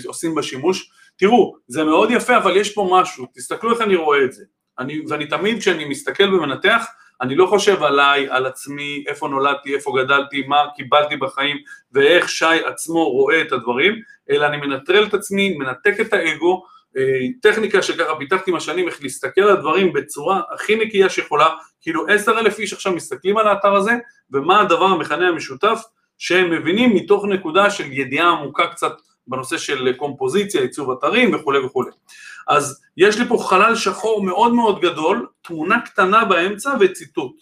עושים בה שימוש. תראו, זה מאוד יפה, אבל יש פה משהו, תסתכלו איך אני רואה את זה. אני, ואני תמיד כשאני מסתכל ומנתח, אני לא חושב עליי, על עצמי, איפה נולדתי, איפה גדלתי, מה קיבלתי בחיים ואיך שי עצמו רואה את הדברים, אלא אני מנטרל את עצמי, מנתק את האגו, טכניקה שככה פיתחתי עם השנים, איך להסתכל על הדברים בצורה הכי נקייה שיכולה, כאילו עשר אלף איש עכשיו מסתכלים על האתר הזה, ומה הדבר המכנה המשותף שהם מבינים מתוך נקודה של ידיעה עמוקה קצת בנושא של קומפוזיציה, עיצוב אתרים וכולי וכולי. אז יש לי פה חלל שחור מאוד מאוד גדול, תמונה קטנה באמצע וציטוט,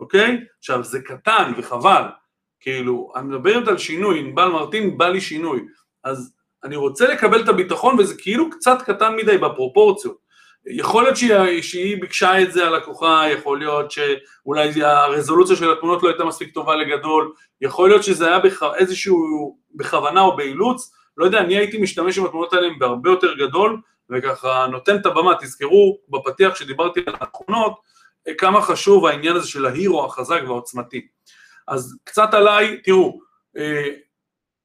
אוקיי? עכשיו זה קטן וחבל, כאילו, אני מדברת על שינוי, ענבל מרטין בא לי שינוי, אז אני רוצה לקבל את הביטחון וזה כאילו קצת קטן מדי בפרופורציות. יכול להיות שהיא, שהיא ביקשה את זה על לקוחה, יכול להיות שאולי הרזולוציה של התמונות לא הייתה מספיק טובה לגדול, יכול להיות שזה היה בח... איזשהו בכוונה או באילוץ, לא יודע, אני הייתי משתמש עם התמונות האלה בהרבה יותר גדול, וככה נותן את הבמה, תזכרו בפתיח שדיברתי על התכונות, כמה חשוב העניין הזה של ההירו החזק והעוצמתי. אז קצת עליי, תראו, אה,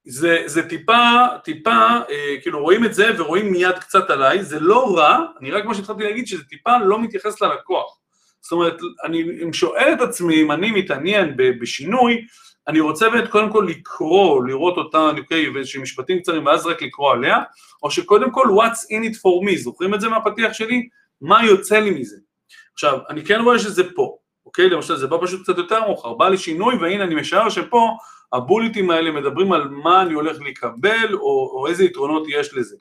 זה, זה טיפה, טיפה, אה, כאילו רואים את זה ורואים מיד קצת עליי, זה לא רע, אני רק מה שהתחלתי להגיד שזה טיפה לא מתייחס ללקוח. זאת אומרת, אני שואל את עצמי אם אני מתעניין בשינוי, אני רוצה באמת קודם כל לקרוא, לראות אותה, אוקיי, ואיזשהם משפטים קצרים, ואז רק לקרוא עליה, או שקודם כל what's in it for me, זוכרים את זה מהפתיח שלי? מה יוצא לי מזה? עכשיו, אני כן רואה שזה פה, אוקיי? למשל, זה בא פשוט קצת יותר מאוחר, בא לי שינוי, והנה אני משער שפה הבוליטים האלה מדברים על מה אני הולך לקבל, או, או איזה יתרונות יש לזה.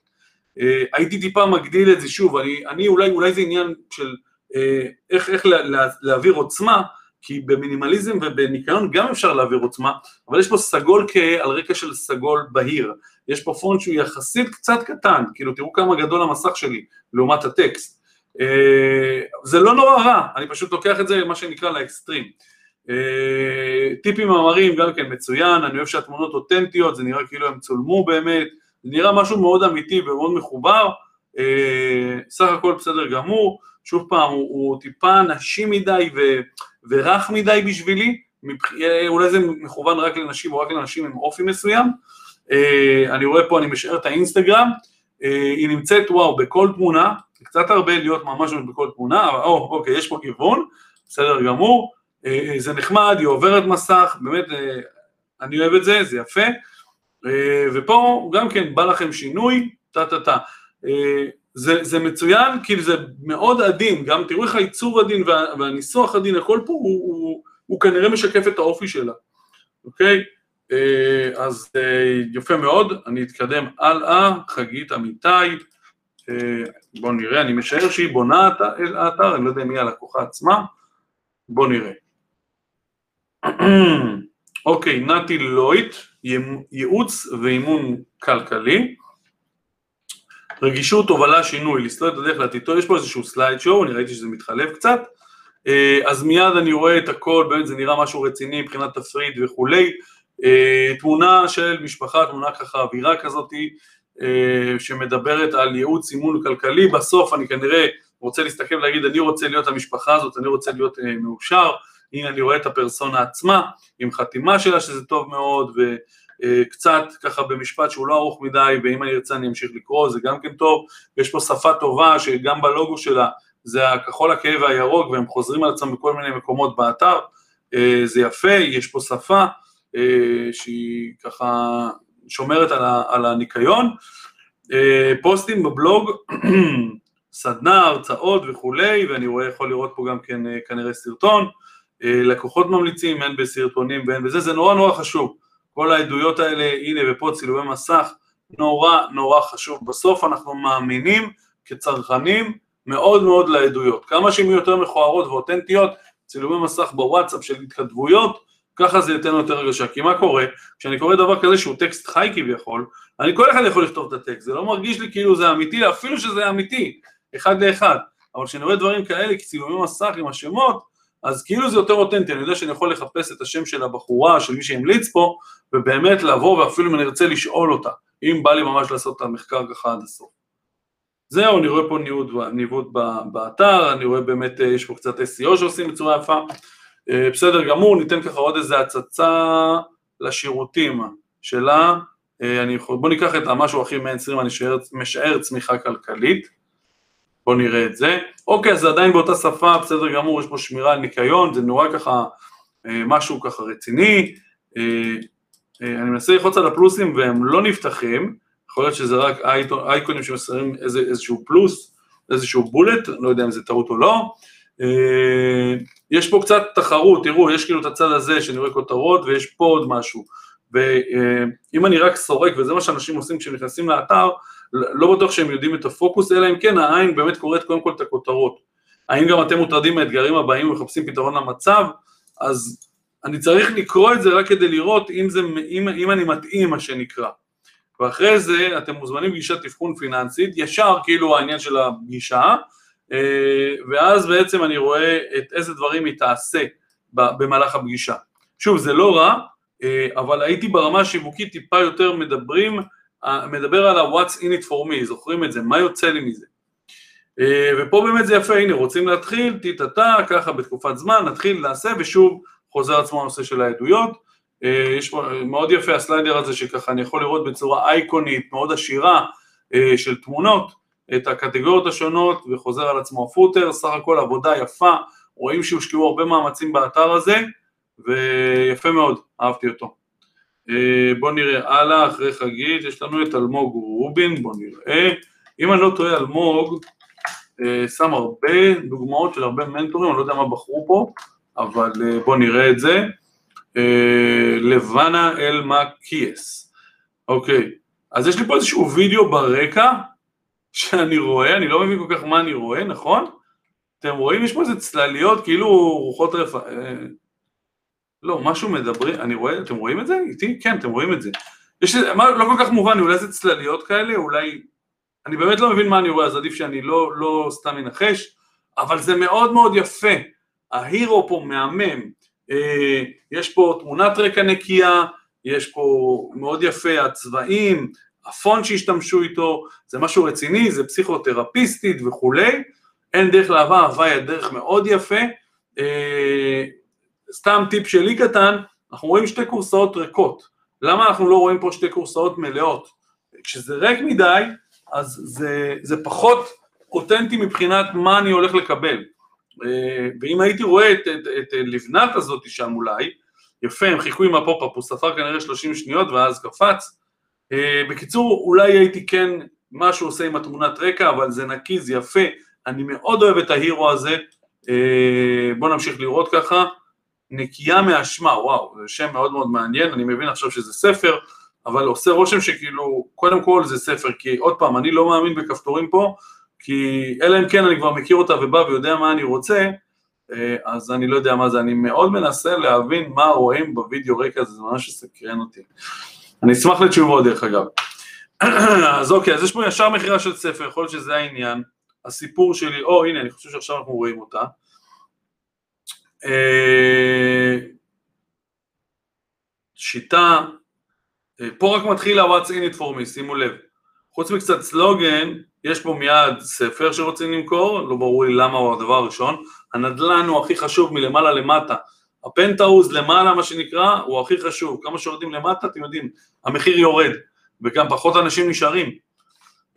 אה, הייתי טיפה מגדיל את זה שוב, אני, אני אולי, אולי זה עניין של אה, איך, איך לה, לה, להעביר עוצמה, כי במינימליזם ובניקיון גם אפשר להעביר עוצמה, אבל יש פה סגול כהה על רקע של סגול בהיר, יש פה פונט שהוא יחסית קצת קטן, כאילו תראו כמה גדול המסך שלי לעומת הטקסט. אה, זה לא נורא רע, אני פשוט לוקח את זה מה שנקרא לאקסטרים. טיפים מאמרים גם כן מצוין, אני אוהב שהתמונות אותנטיות, זה נראה כאילו הם צולמו באמת, זה נראה משהו מאוד אמיתי ומאוד מחובר, אה, סך הכל בסדר גמור, שוב פעם, הוא, הוא טיפה נשי מדי ו, ורך מדי בשבילי. אה, אולי זה מכוון רק לנשים או רק לנשים עם אופי מסוים, אה, אני רואה פה, אני משאר את האינסטגרם, היא נמצאת, וואו, בכל תמונה, קצת הרבה להיות ממש בכל תמונה, אבל או, אוקיי, יש פה כיוון, בסדר גמור, זה נחמד, היא עוברת מסך, באמת, אני אוהב את זה, זה יפה, אה, ופה גם כן בא לכם שינוי, טה טה טה. אה, זה, זה מצוין כי זה מאוד עדין, גם תראו איך העיצוב עדין וה, והניסוח עדין, הכל פה הוא, הוא, הוא כנראה משקף את האופי שלה, אוקיי? אה, אז יפה מאוד, אני אתקדם הלאה, חגית אמיתי, בואו נראה, אני משער שהיא בונה את האתר, אני לא יודע מי הלקוחה עצמה, בואו נראה. (clears throat) אוקיי, נתי לויט, ייעוץ ואימון כלכלי, רגישות, הובלה, שינוי, לסלול את הדרך לעתידו, יש פה איזשהו סלייד שואו, אני ראיתי שזה מתחלף קצת, אה, אז מיד אני רואה את הכל, באמת זה נראה משהו רציני מבחינת תפריט וכולי, אה, תמונה של משפחה, תמונה ככה אווירה כזאתי, אה, שמדברת על ייעוץ אימון כלכלי, בסוף אני כנראה רוצה להסתכל ולהגיד אני רוצה להיות המשפחה הזאת, אני רוצה להיות מאושר, הנה אני רואה את הפרסונה עצמה, עם חתימה שלה שזה טוב מאוד, וקצת ככה במשפט שהוא לא ארוך מדי, ואם אני ארצה אני אמשיך לקרוא, זה גם כן טוב, יש פה שפה טובה שגם בלוגו שלה זה הכחול הכהה והירוק, והם חוזרים על עצמם בכל מיני מקומות באתר, אה, זה יפה, יש פה שפה אה, שהיא ככה שומרת על הניקיון, אה, פוסטים בבלוג, (clears throat) סדנה, הרצאות וכולי, ואני רואה, יכול לראות פה גם כן כנראה סרטון, אה, לקוחות ממליצים, הן בסרטונים והן בזה, זה נורא נורא חשוב. כל העדויות האלה, הנה ופה צילומי מסך, נורא נורא חשוב. בסוף אנחנו מאמינים כצרכנים מאוד מאוד לעדויות. כמה שהן יותר מכוערות ואותנטיות, צילומי מסך בוואטסאפ של התכתבויות, ככה זה ייתן יותר הרגשה. כי מה קורה? כשאני קורא דבר כזה שהוא טקסט חי כביכול, אני כל אחד יכול לכתוב את הטקסט, זה לא מרגיש לי כאילו זה אמיתי, אפילו שזה אמיתי, אחד לאחד. אבל כשאני רואה דברים כאלה, כצילומי מסך עם השמות, אז כאילו זה יותר אותנטי, אני יודע שאני יכול לחפש את השם של הבחורה, של מי שהמליץ פה, ובאמת לבוא ואפילו אם אני ארצה לשאול אותה, אם בא לי ממש לעשות את המחקר ככה עד הסוף. זהו, אני רואה פה ניווט, ניווט באתר, אני רואה באמת, אה, יש פה קצת SEO שעושים בצורה יפה, אה, בסדר גמור, ניתן ככה עוד איזה הצצה לשירותים שלה, אה, אני יכול, בוא ניקח את המשהו הכי מיינסטרים, אני משער צמיחה כלכלית, בואו נראה את זה. אוקיי, זה עדיין באותה שפה, בסדר גמור, יש פה שמירה על ניקיון, זה נורא ככה, אה, משהו ככה רציני. אה, אה, אני מנסה ללחוץ על הפלוסים והם לא נפתחים, יכול להיות שזה רק אייקונים שמסרים איזה, איזשהו פלוס, איזשהו בולט, לא יודע אם זה טעות או לא. יש פה קצת תחרות, תראו, יש כאילו את הצד הזה שאני רואה כותרות ויש פה עוד משהו. ואם אני רק סורק, וזה מה שאנשים עושים כשהם נכנסים לאתר, לא בטוח שהם יודעים את הפוקוס, אלא אם כן העין באמת קוראת קודם כל את הכותרות. האם גם אתם מוטרדים מהאתגרים הבאים ומחפשים פתרון למצב? אז אני צריך לקרוא את זה רק כדי לראות אם, זה, אם, אם אני מתאים מה שנקרא. ואחרי זה אתם מוזמנים לפגישת אבחון פיננסית, ישר כאילו העניין של הפגישה, אה, ואז בעצם אני רואה את איזה דברים היא תעשה במהלך הפגישה. שוב, זה לא רע, אה, אבל הייתי ברמה השיווקית טיפה יותר מדברים מדבר על ה-What's in it for me, זוכרים את זה, מה יוצא לי מזה. אה, ופה באמת זה יפה, הנה רוצים להתחיל, טיטטה, ככה בתקופת זמן, נתחיל, נעשה, ושוב חוזר עצמו הנושא של העדויות. אה, יש פה מאוד יפה הסליידר הזה שככה אני יכול לראות בצורה אייקונית, מאוד עשירה, אה, של תמונות, את הקטגוריות השונות, וחוזר על עצמו הפוטר, סך הכל עבודה יפה, רואים שהושקעו הרבה מאמצים באתר הזה, ויפה מאוד, אהבתי אותו. אה, בואו נראה הלאה, אחרי חגית, יש לנו את אלמוג רובין, בואו נראה. אם אני לא טועה, אלמוג אה, שם הרבה דוגמאות של הרבה מנטורים, אני לא יודע מה בחרו פה, אבל אה, בואו נראה את זה. לבנה אלמקיאס. אוקיי, אז יש לי פה איזשהו וידאו ברקע שאני רואה, אני לא מבין כל כך מה אני רואה, נכון? אתם רואים? יש פה איזה צלליות, כאילו רוחות רפא... לא, משהו מדברים, אני רואה, אתם רואים את זה איתי? כן, אתם רואים את זה. יש, מה, לא כל כך מובן, אולי זה צלליות כאלה, אולי... אני באמת לא מבין מה אני רואה, אז עדיף שאני לא, לא סתם אנחש, אבל זה מאוד מאוד יפה. ההירו פה מהמם, אה, יש פה תמונת רקע נקייה, יש פה מאוד יפה הצבעים, הפון שהשתמשו איתו, זה משהו רציני, זה פסיכותרפיסטית וכולי, אין דרך לאהבה, אהבה היא הדרך מאוד יפה, אה, סתם טיפ שלי קטן, אנחנו רואים שתי כורסאות ריקות. למה אנחנו לא רואים פה שתי כורסאות מלאות? כשזה ריק מדי, אז זה, זה פחות אותנטי מבחינת מה אני הולך לקבל. אה, ואם הייתי רואה את, את, את לבנת הזאת שם אולי, יפה, הם חיכו עם ה pop-up, הוא ספר כנראה 30 שניות ואז קפץ. אה, בקיצור, אולי הייתי כן, מה שהוא עושה עם התמונת רקע, אבל זה נקי, זה יפה, אני מאוד אוהב את ההירו הזה. אה, בואו נמשיך לראות ככה. נקייה מאשמה, וואו, זה שם מאוד מאוד מעניין, אני מבין עכשיו שזה ספר, אבל עושה רושם שכאילו, קודם כל זה ספר, כי עוד פעם, אני לא מאמין בכפתורים פה, כי אלא אם כן אני כבר מכיר אותה ובא ויודע מה אני רוצה, אה, אז אני לא יודע מה זה, אני מאוד מנסה להבין מה רואים בווידאו רקע זה ממש סקרן אותי. אני אשמח לתשובות דרך אגב. (clears throat) אז אוקיי, אז יש פה ישר מכירה של ספר, יכול להיות שזה העניין, הסיפור שלי, או הנה, אני חושב שעכשיו אנחנו רואים אותה. אה, שיטה, אה, פה רק מתחיל ה-What's in it for me, שימו לב. חוץ מקצת סלוגן, יש פה מיד ספר שרוצים למכור, לא ברור לי למה הוא הדבר הראשון. הנדל"ן הוא הכי חשוב מלמעלה למטה. הפנטהאוז למעלה, מה שנקרא, הוא הכי חשוב. כמה שיורדים למטה, אתם יודעים, המחיר יורד, וגם פחות אנשים נשארים.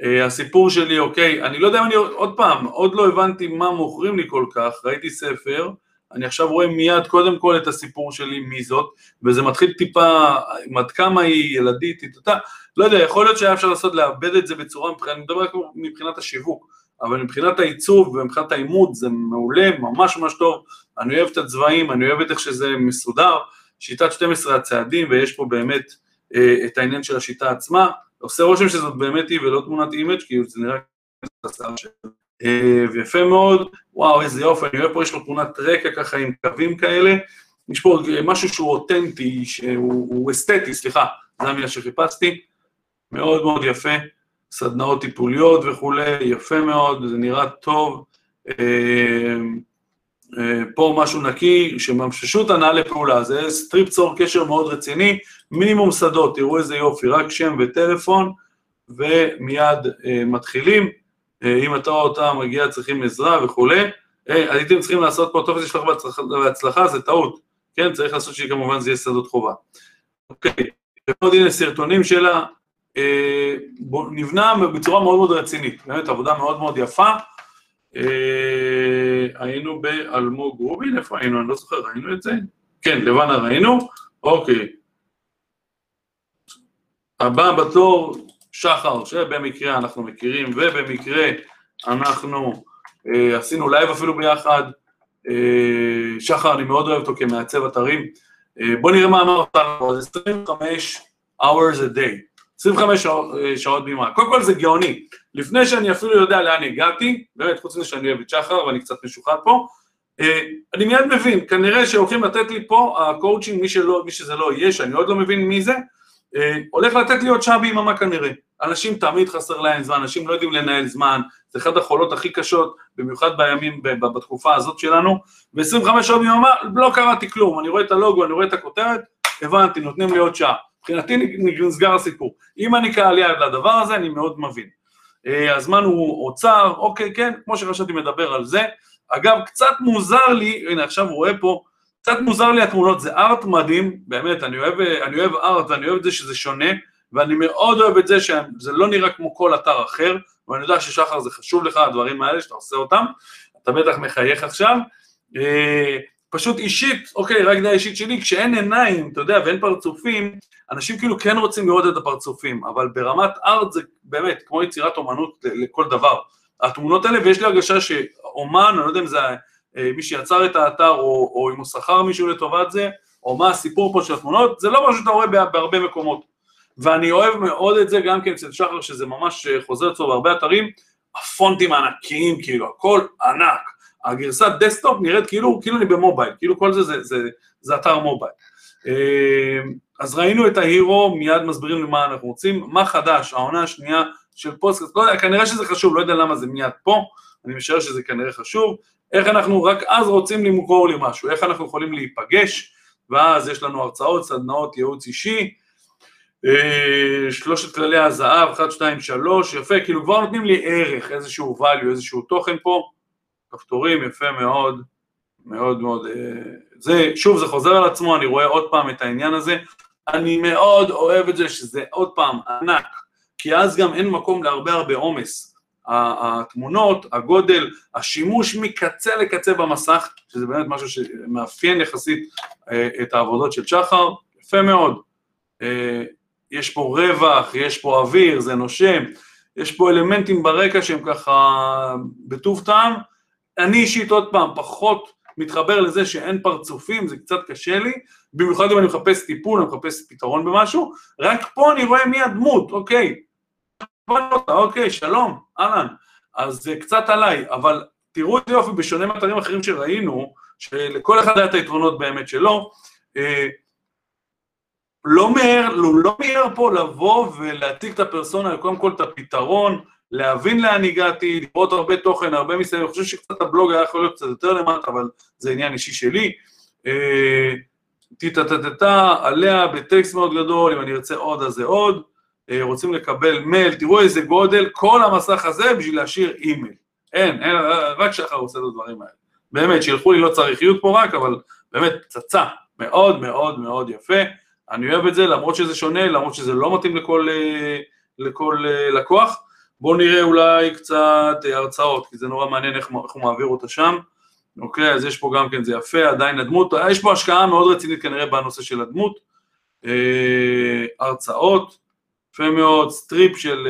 Uh, הסיפור שלי, אוקיי, אני לא יודע אם אני, עוד פעם, עוד לא הבנתי מה מוכרים לי כל כך, ראיתי ספר, אני עכשיו רואה מיד קודם כל את הסיפור שלי, מי זאת, וזה מתחיל טיפה, עד כמה היא ילדית, איתה, לא יודע, יכול להיות שהיה אפשר לעשות, לאבד את זה בצורה, אני מדבר רק מבחינת השיווק, אבל מבחינת העיצוב ומבחינת העימות זה מעולה, ממש ממש טוב, אני אוהב את הצבעים, אני אוהב את איך שזה מסודר, שיטת 12 הצעדים, ויש פה באמת אה, את העניין של השיטה עצמה, עושה רושם שזאת באמת היא ולא תמונת image, כי זה נראה אה, ויפה מאוד, וואו איזה יופי, אני רואה פה יש לו תמונת רקע ככה עם קווים כאלה, יש פה משהו שהוא אותנטי, שהוא אסתטי, סליחה, זו המילה שחיפשתי, מאוד מאוד יפה, סדנאות טיפוליות וכולי, יפה מאוד, זה נראה טוב, אה, אה, פה משהו נקי, שמשמשות הנעה לפעולה, זה strip צור קשר מאוד רציני, מינימום שדות, תראו איזה יופי, רק שם וטלפון, ומיד מתחילים. אה, אם אתה או אותה מגיע צריכים עזרה וכולי, אה, הייתם צריכים לעשות פה טופס שלך בהצלחה, זה טעות, כן? צריך לעשות שכמובן זה יהיה שדות חובה. אוקיי, ועוד הנה סרטונים שלה, אה, נבנה בצורה מאוד מאוד רצינית, באמת עבודה מאוד מאוד יפה. היינו באלמוג רובין, איפה היינו? אני לא זוכר, ראינו את זה? כן, לבנה ראינו, אוקיי. הבא בתור, שחר, שבמקרה אנחנו מכירים, ובמקרה אנחנו אה, עשינו לייב אפילו ביחד. אה, שחר, אני מאוד אוהב אותו כמעצב אתרים. אה, בואו נראה מה אומר אותנו, 25 hours a day, 25 שעות, אה, שעות ביממה. קודם כל זה גאוני. לפני שאני אפילו יודע לאן הגעתי, באמת, חוץ מזה שאני אוהב את שחר ואני קצת משוחד פה, אה, אני מיד מבין, כנראה שהולכים לתת לי פה, הקואוצ'ינג, מי, מי שזה לא יהיה, שאני עוד לא מבין מי זה, הולך לתת לי עוד שעה ביממה כנראה. אנשים תמיד חסר להם זמן, אנשים לא יודעים לנהל זמן, זה אחת החולות הכי קשות, במיוחד בימים, בתקופה הזאת שלנו, ו-25 שעות ביממה לא קראתי כלום, אני רואה את הלוגו, אני רואה את הכותרת, הבנתי, נותנים לי עוד שעה. מבחינתי נסגר הסיפור. אם אני קהל יעד לדבר הזה, אני מאוד מבין. אה, הזמן הוא אוצר, אוקיי, כן, כמו שחשבתי מדבר על זה. אגב, קצת מוזר לי, הנה עכשיו הוא רואה פה, קצת מוזר לי התמונות, זה ארט מדהים, באמת, אני אוהב, אני אוהב ארט ואני אוהב את זה שזה שונה, ואני מאוד אוהב את זה שזה לא נראה כמו כל אתר אחר, ואני יודע ששחר זה חשוב לך, הדברים האלה שאתה עושה אותם, אתה בטח מחייך עכשיו. אה, פשוט אישית, אוקיי, רק דעה אישית שלי, כשאין עיניים, אתה יודע, ואין פרצופים, אנשים כאילו כן רוצים לראות את הפרצופים, אבל ברמת ארט זה באמת כמו יצירת אומנות לכל דבר. התמונות האלה, ויש לי הרגשה שאומן, אני לא יודע אם זה מי שיצר את האתר, או, או אם הוא שכר מישהו לטובת זה, או מה הסיפור פה של התמונות, זה לא משהו שאתה רואה בהרבה מקומות. ואני אוהב מאוד את זה גם כן אצל שחר, שזה ממש אה, חוזר אצלו בהרבה אתרים, הפונטים הענקיים, כאילו, הכל ענק. הגרסת desktop נראית כאילו, כאילו אני במובייל, כאילו כל זה זה, זה, זה, זה אתר מובייל. אה, אז ראינו את ה hero, מיד מסבירים למה אנחנו רוצים. מה חדש? העונה השנייה של פודקאסט, לא יודע, כנראה שזה חשוב, לא יודע למה זה מיד פה, אני משער שזה כנראה חשוב. איך אנחנו רק אז רוצים למכור לי משהו, איך אנחנו יכולים להיפגש, ואז יש לנו הרצאות, סדנאות, ייעוץ אישי, אה, שלושת כללי הזהב, 1, 2, 3, יפה, כאילו כבר נותנים לי ערך, איזשהו value, איזשהו תוכן פה, כפתורים, יפה מאוד, מאוד מאוד, אה, זה, שוב זה חוזר על עצמו, אני רואה עוד פעם את העניין הזה, אני מאוד אוהב את זה שזה עוד פעם ענק, כי אז גם אין מקום להרבה הרבה עומס, התמונות, הגודל, השימוש מקצה לקצה במסך, שזה באמת משהו שמאפיין יחסית אה, את העבודות של שחר, יפה מאוד. יש פה רווח, יש פה אוויר, זה נושם, יש פה אלמנטים ברקע שהם ככה בטוב טעם. אני אישית עוד פעם פחות מתחבר לזה שאין פרצופים, זה קצת קשה לי, במיוחד אם אני מחפש טיפול, אני מחפש פתרון במשהו, רק פה אני רואה מי הדמות, אוקיי, אוקיי, שלום, אהלן, אז זה קצת עליי, אבל תראו את יופי, בשונה מאתרים אחרים שראינו, שלכל אחד היה את היתרונות באמת שלו, אה, לא מיהר, לא, לא מיהר פה לבוא ולהציג את הפרסונה, קודם כל את הפתרון, להבין לאן הגעתי, לראות הרבה תוכן, הרבה מסביב, אני חושב שקצת הבלוג היה יכול להיות קצת יותר למטה, אבל זה עניין אישי שלי. אה, טיטטטטה עליה בטקסט מאוד גדול, אם אני ארצה עוד אז זה עוד. אה, רוצים לקבל מייל, תראו איזה גודל, כל המסך הזה בשביל להשאיר אימייל. אין, אין, רק שחר עושה את הדברים האלה. באמת, שילכו לי לא צריכיות פה רק, אבל באמת פצצה, מאוד מאוד מאוד יפה. אני אוהב את זה למרות שזה שונה, למרות שזה לא מתאים לכל, אה, לכל אה, לקוח. בואו נראה אולי קצת אה, הרצאות, כי זה נורא מעניין איך, איך הוא מעביר אותה שם. אוקיי, אז יש פה גם כן, זה יפה, עדיין הדמות, יש פה השקעה מאוד רצינית כנראה בנושא של הדמות. אה, הרצאות, יפה מאוד, strip של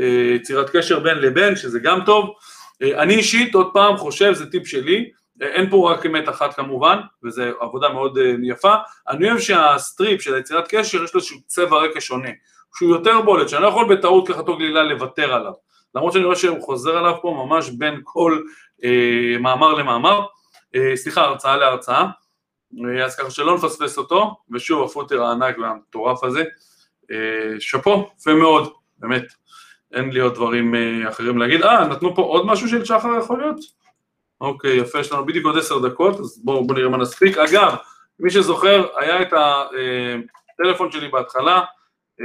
אה, יצירת קשר בין לבין, שזה גם טוב. אה, אני אישית, עוד פעם, חושב, זה טיפ שלי, אין פה רק אמת אחת כמובן, וזו עבודה מאוד אה, יפה. אני אוהב שה strip של היצירת קשר יש לו איזשהו צבע רקע שונה, שהוא יותר בולט, שאני לא יכול בטעות ככה תוך גלילה לוותר עליו. למרות שאני רואה שהוא חוזר עליו פה ממש בין כל אה, מאמר למאמר, אה, סליחה, הרצאה להרצאה, אה, אז ככה שלא נפספס אותו, ושוב ה footer הענק והמטורף הזה, אה, שאפו, יפה מאוד, באמת, אין לי עוד דברים אה, אחרים להגיד. אה, נתנו פה עוד משהו של שחר יכול להיות? אוקיי, יפה, יש לנו בדיוק עוד עשר דקות, אז בואו בוא נראה מה נספיק. אגב, מי שזוכר, היה את הטלפון שלי בהתחלה,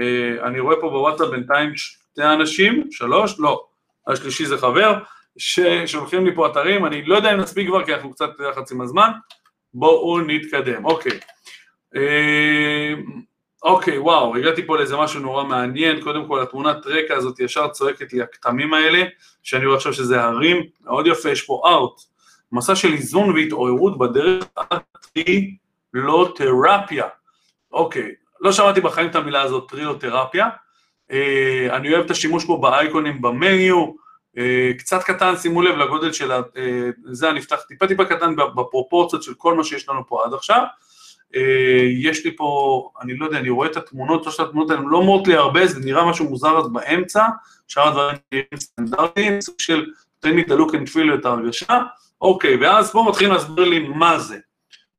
אה, אני רואה פה בוואטסאפ בינתיים שתי אנשים, שלוש, לא, השלישי זה חבר, ששולחים לי פה אתרים, אני לא יודע אם נספיק כבר, כי אנחנו קצת לחץ עם הזמן, בואו נתקדם, אוקיי. אוקיי, וואו, הגעתי פה לאיזה משהו נורא מעניין, קודם כל התמונת רקע הזאת ישר צועקת לי הכתמים האלה, שאני רואה עכשיו שזה הרים, מאוד יפה, יש פה ארט, מסע של איזון והתעוררות בדרך הטרילותרפיה. אוקיי, לא שמעתי בחיים את המילה הזאת, טרילותרפיה. אה, אני אוהב את השימוש פה באייקונים במניו, אה, קצת קטן, שימו לב לגודל של. אה, זה הנפתח טיפה טיפה קטן בפרופורציות של כל מה שיש לנו פה עד עכשיו. אה, יש לי פה, אני לא יודע, אני רואה את התמונות, שלושת התמונות האלה, לא אומרות לי הרבה, זה נראה משהו מוזר אז באמצע, שאר הדברים נראים סטנדרטיים, סוג של תן לי את ה-look and feel את ההרגשה, אוקיי, ואז פה מתחילים להסביר לי מה זה,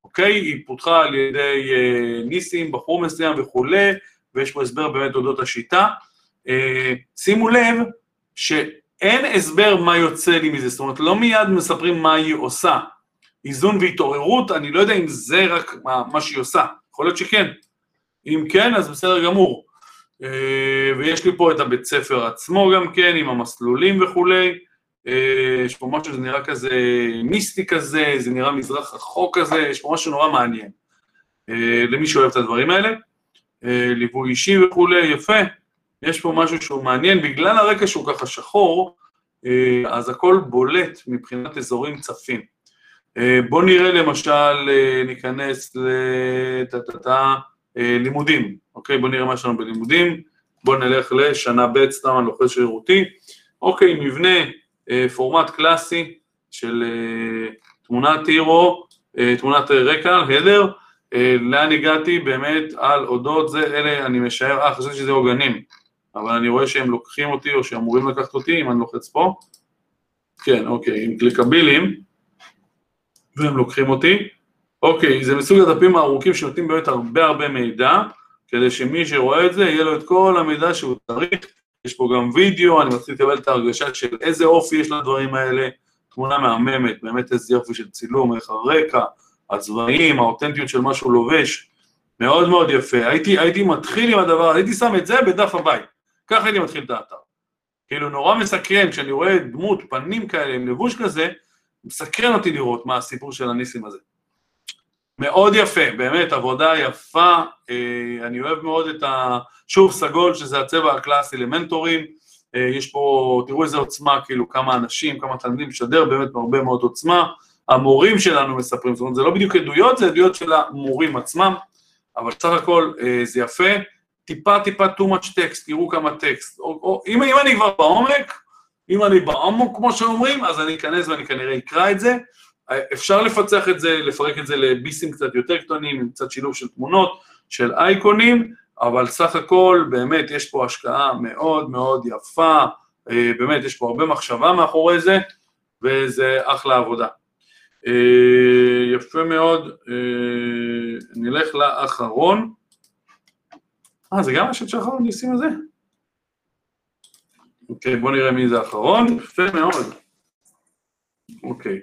אוקיי? היא פותחה על ידי אה, ניסים, בחור מסוים וכולי, ויש פה הסבר באמת אודות השיטה. אה, שימו לב שאין הסבר מה יוצא לי מזה, זאת אומרת, לא מיד מספרים מה היא עושה, איזון והתעוררות, אני לא יודע אם זה רק מה, מה שהיא עושה, יכול להיות שכן. אם כן, אז בסדר גמור. אה, ויש לי פה את הבית ספר עצמו גם כן, עם המסלולים וכולי. אה, יש פה משהו שזה נראה כזה מיסטי כזה, זה נראה מזרח רחוק כזה, יש פה משהו נורא מעניין. אה, למי שאוהב את הדברים האלה. ליווי אישי וכולי, יפה. יש פה משהו שהוא מעניין, בגלל הרקע שהוא ככה שחור, אז הכל בולט מבחינת אזורים צפים. בואו נראה למשל, ניכנס ללימודים, אוקיי? בואו נראה מה יש לנו בלימודים, בואו נלך לשנה ב', סתם אני לוחץ שרירותי, אוקיי, מבנה, פורמט קלאסי של תמונת הירו, תמונת רקע, הדר, לאן הגעתי? באמת על אודות זה, אלה אני משער, אה חשבתי שזה עוגנים, אבל אני רואה שהם לוקחים אותי או שאמורים לקחת אותי אם אני לוחץ פה, כן אוקיי, עם קליקבילים, והם לוקחים אותי, אוקיי, זה מסוג הדפים הארוכים שנותנים באמת הרבה הרבה מידע, כדי שמי שרואה את זה יהיה לו את כל המידע שהוא צריך, יש פה גם וידאו, אני מתחיל לקבל את ההרגשה של איזה אופי יש לדברים האלה, תמונה מהממת, באמת איזה יופי של צילום, איך הרקע, הצבעים, האותנטיות של מה שהוא לובש, מאוד מאוד יפה. הייתי, הייתי מתחיל עם הדבר, הייתי שם את זה בדף הבית, ככה הייתי מתחיל את האתר. כאילו נורא מסקרן, כשאני רואה דמות, פנים כאלה עם לבוש כזה, מסקרן אותי לראות מה הסיפור של הניסים הזה. מאוד יפה, באמת עבודה יפה, אה, אני אוהב מאוד את השוב סגול שזה הצבע הקלאסי למנטורים, אה, יש פה, תראו איזה עוצמה, כאילו כמה אנשים, כמה תלמידים, משדר באמת הרבה מאוד עוצמה, המורים שלנו מספרים, זאת אומרת זה לא בדיוק עדויות, זה עדויות של המורים עצמם, אבל סך הכל אה, זה יפה, טיפה טיפה too much text, תראו כמה טקסט, או, או, אם, אם אני כבר בעומק, אם אני בעומק כמו שאומרים, אז אני אכנס ואני כנראה אקרא את זה, אפשר לפצח את זה, לפרק את זה לביסים קצת יותר קטנים, עם קצת שילוב של תמונות, של אייקונים, אבל סך הכל באמת יש פה השקעה מאוד מאוד יפה, אה, באמת יש פה הרבה מחשבה מאחורי זה, וזה אחלה עבודה. אה, יפה מאוד, אה, נלך לאחרון. אה, זה גם השד האחרון ניסים הזה? אוקיי, בואו נראה מי זה האחרון, יפה מאוד. אוקיי.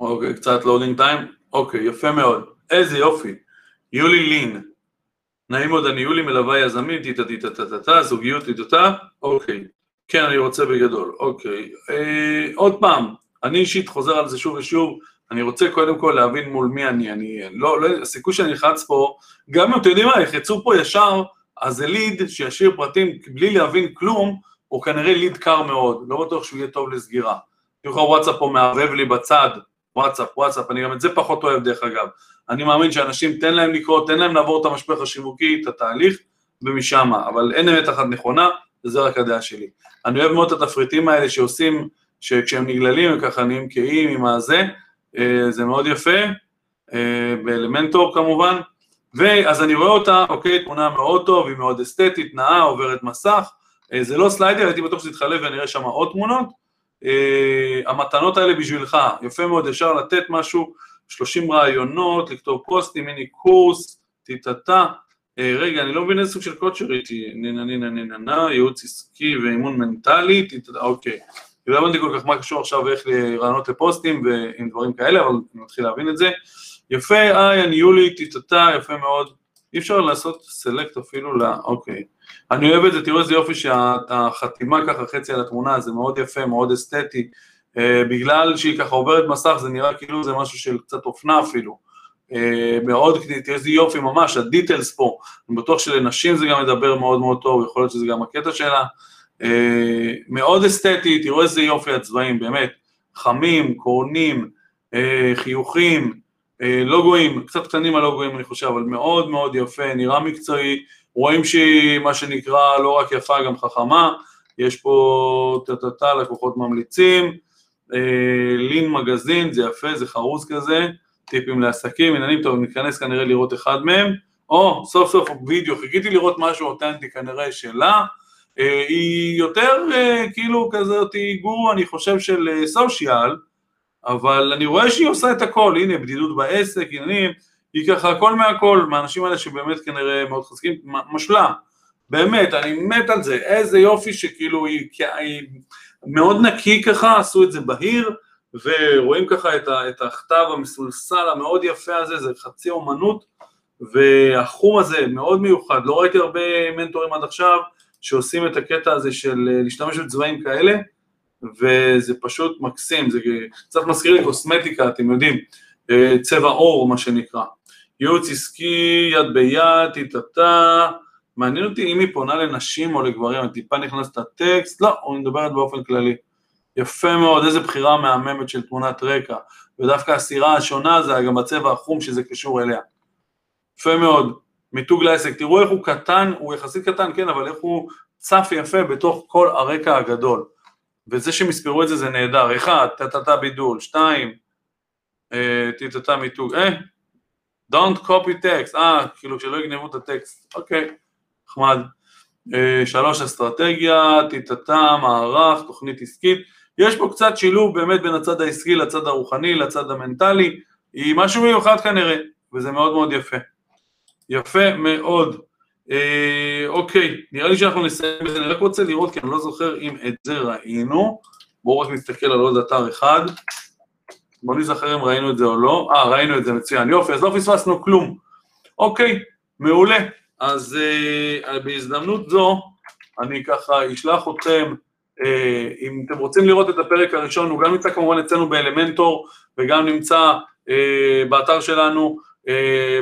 אוקיי, קצת loading time, אוקיי, יפה מאוד, איזה יופי, יולי לין, נעים מאוד, אני יולי מלווה יזמים, תטא זוגיות תטא, אוקיי, כן, אני רוצה בגדול, אוקיי, אה, עוד פעם, אני אישית חוזר על זה שוב ושוב, אני רוצה קודם כל להבין מול מי אני, אני, לא, לא, הסיכוי שאני אלחץ פה, גם אם אתם יודעים מה, ילחצו פה ישר, אז זה lead שישאיר פרטים בלי להבין כלום, הוא כנראה lead קר מאוד, לא בטוח שהוא יהיה טוב לסגירה. תראו איך הוואטסאפ פה מערבב לי בצד, וואטסאפ, וואטסאפ, אני גם את זה פחות אוהב דרך אגב. אני מאמין שאנשים, תן להם לקרוא, תן להם לעבור את המשפך השיווקי, את התהליך, ומשם, אבל אין אמת אחת נכונה, וזה רק הדעה שלי. אני אוהב מאוד את התפריטים האלה שעושים, שכשהם נגללים הם ככה נהיים קהים עם הזה, זה מאוד יפה, אה, באלמנטור כמובן, ואז אני רואה אותה, אוקיי, תמונה מאוד טוב, היא מאוד אסתטית, נאה, עוברת מסך, אה, זה לא סליידר, הייתי בטוח שזה יתחלף ונראה שם עוד תמונות, המתנות האלה בשבילך, יפה מאוד, אפשר לתת משהו, 30 רעיונות, לכתוב פוסטים, מיני קורס, טיטטה, רגע, אני לא מבין איזה סוג של קוצ'ר איתי, נינה נינה נינה נינה, ייעוץ עסקי ואימון מנטלי, טיטטה, אוקיי. לא הבנתי כל כך מה קשור עכשיו ואיך לרעיונות לפוסטים ועם דברים כאלה, אבל אני מתחיל להבין את זה. יפה, היי, אני יולי, טיטטה, יפה מאוד. אי אפשר לעשות סלקט אפילו ל... אוקיי. אני אוהב את זה, תראו איזה יופי שהחתימה ככה חצי על התמונה, זה מאוד יפה, מאוד אסתטי. Uh, בגלל שהיא ככה עוברת מסך, זה נראה כאילו זה משהו של קצת אופנה אפילו. Uh, מאוד, תראה איזה יופי ממש, הדיטלס פה, אני בטוח שלנשים זה גם מדבר מאוד מאוד טוב, יכול להיות שזה גם הקטע שלה. אה, מאוד אסתטי, תראו איזה יופי הצבעים, באמת, חמים, קורנים, אה, חיוכים, אה, לוגויים, קצת קטנים הלוגויים אני חושב, אבל מאוד מאוד יפה, נראה מקצועי, רואים שהיא מה שנקרא לא רק יפה, גם חכמה, יש פה טה-טה-טה, לקוחות ממליצים, לין מגזין, זה יפה, זה חרוז כזה, טיפים לעסקים, עניינים טוב, ניכנס כנראה לראות אחד מהם, או, סוף סוף וידאו, חיכיתי לראות משהו אותנטי כנראה שלה, היא יותר אה, כאילו כזאת גורו, אני חושב, של סושיאל, אבל אני רואה שהיא עושה את הכל, הנה בדידות בעסק, עניינים, היא ככה הכל מהכל, מהאנשים האלה שבאמת כנראה מאוד חזקים, משלה, באמת, אני מת על זה, איזה יופי שכאילו היא, היא מאוד נקי ככה, עשו את זה בהיר, ורואים ככה את, ה, את הכתב המסולסל המאוד יפה הזה, זה חצי אומנות, והחום הזה מאוד מיוחד, לא ראיתי הרבה מנטורים עד עכשיו, שעושים את הקטע הזה של אה, להשתמש בצבעים כאלה, וזה פשוט מקסים, זה קצת מזכיר לי קוסמטיקה, אתם יודעים, אה, צבע עור מה שנקרא. ייעוץ עסקי, יד ביד, טיטטה, מעניין אותי אם היא פונה לנשים או לגברים, אני טיפה נכנס לטקסט, לא, הוא מדברת באופן כללי. יפה מאוד, איזה בחירה מהממת של תמונת רקע, ודווקא הסירה השונה זה גם בצבע החום שזה קשור אליה. יפה מאוד, מיתוג לעסק, תראו איך הוא קטן, הוא יחסית קטן, כן, אבל איך הוא צף יפה בתוך כל הרקע הגדול. וזה שהם יספרו את זה זה נהדר, אחד, טה-טה-טה בידול, שתיים, אה, טה-טה-טה מיתוג, אה, Don't copy text, אה, כאילו שלא יגנבו את הטקסט, אוקיי, נחמד. אה, שלוש, אסטרטגיה, טיטטה, מערך, תוכנית עסקית. יש פה קצת שילוב באמת בין הצד העסקי לצד הרוחני, לצד המנטלי, היא משהו מיוחד כנראה, וזה מאוד מאוד יפה. יפה מאוד. אה, אוקיי, נראה לי שאנחנו נסיים בזה, אני רק רוצה לראות, כי אני לא זוכר אם את זה ראינו. בואו רק נסתכל על עוד אתר אחד. בואו נזכר אם ראינו את זה או לא. אה, ראינו את זה, מצוין. יופי, אז לא פספסנו כלום. אוקיי, מעולה. אז אה, בהזדמנות זו, אני ככה אשלח אתכם, אה, אם אתם רוצים לראות את הפרק הראשון, הוא גם נמצא כמובן אצלנו באלמנטור, וגם נמצא אה, באתר שלנו,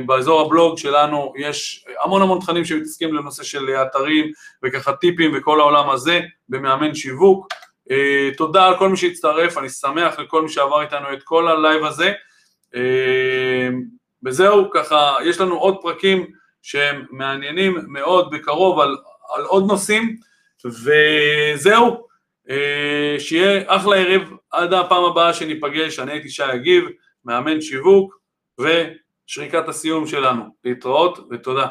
באזור הבלוג שלנו, יש המון המון תכנים שמתעסקים בנושא של אתרים, וככה טיפים וכל העולם הזה, במאמן שיווקי. אה, תודה על כל מי שהצטרף, אני שמח לכל מי שעבר איתנו את כל הלייב הזה. אה, וזהו, ככה, יש לנו עוד פרקים שהם מעניינים מאוד בקרוב על, על עוד נושאים, וזהו, שיהיה אחלה ערב, עד הפעם הבאה שניפגש, אני הייתי שי אגיב, מאמן שיווק, ושריקת הסיום שלנו. להתראות ותודה.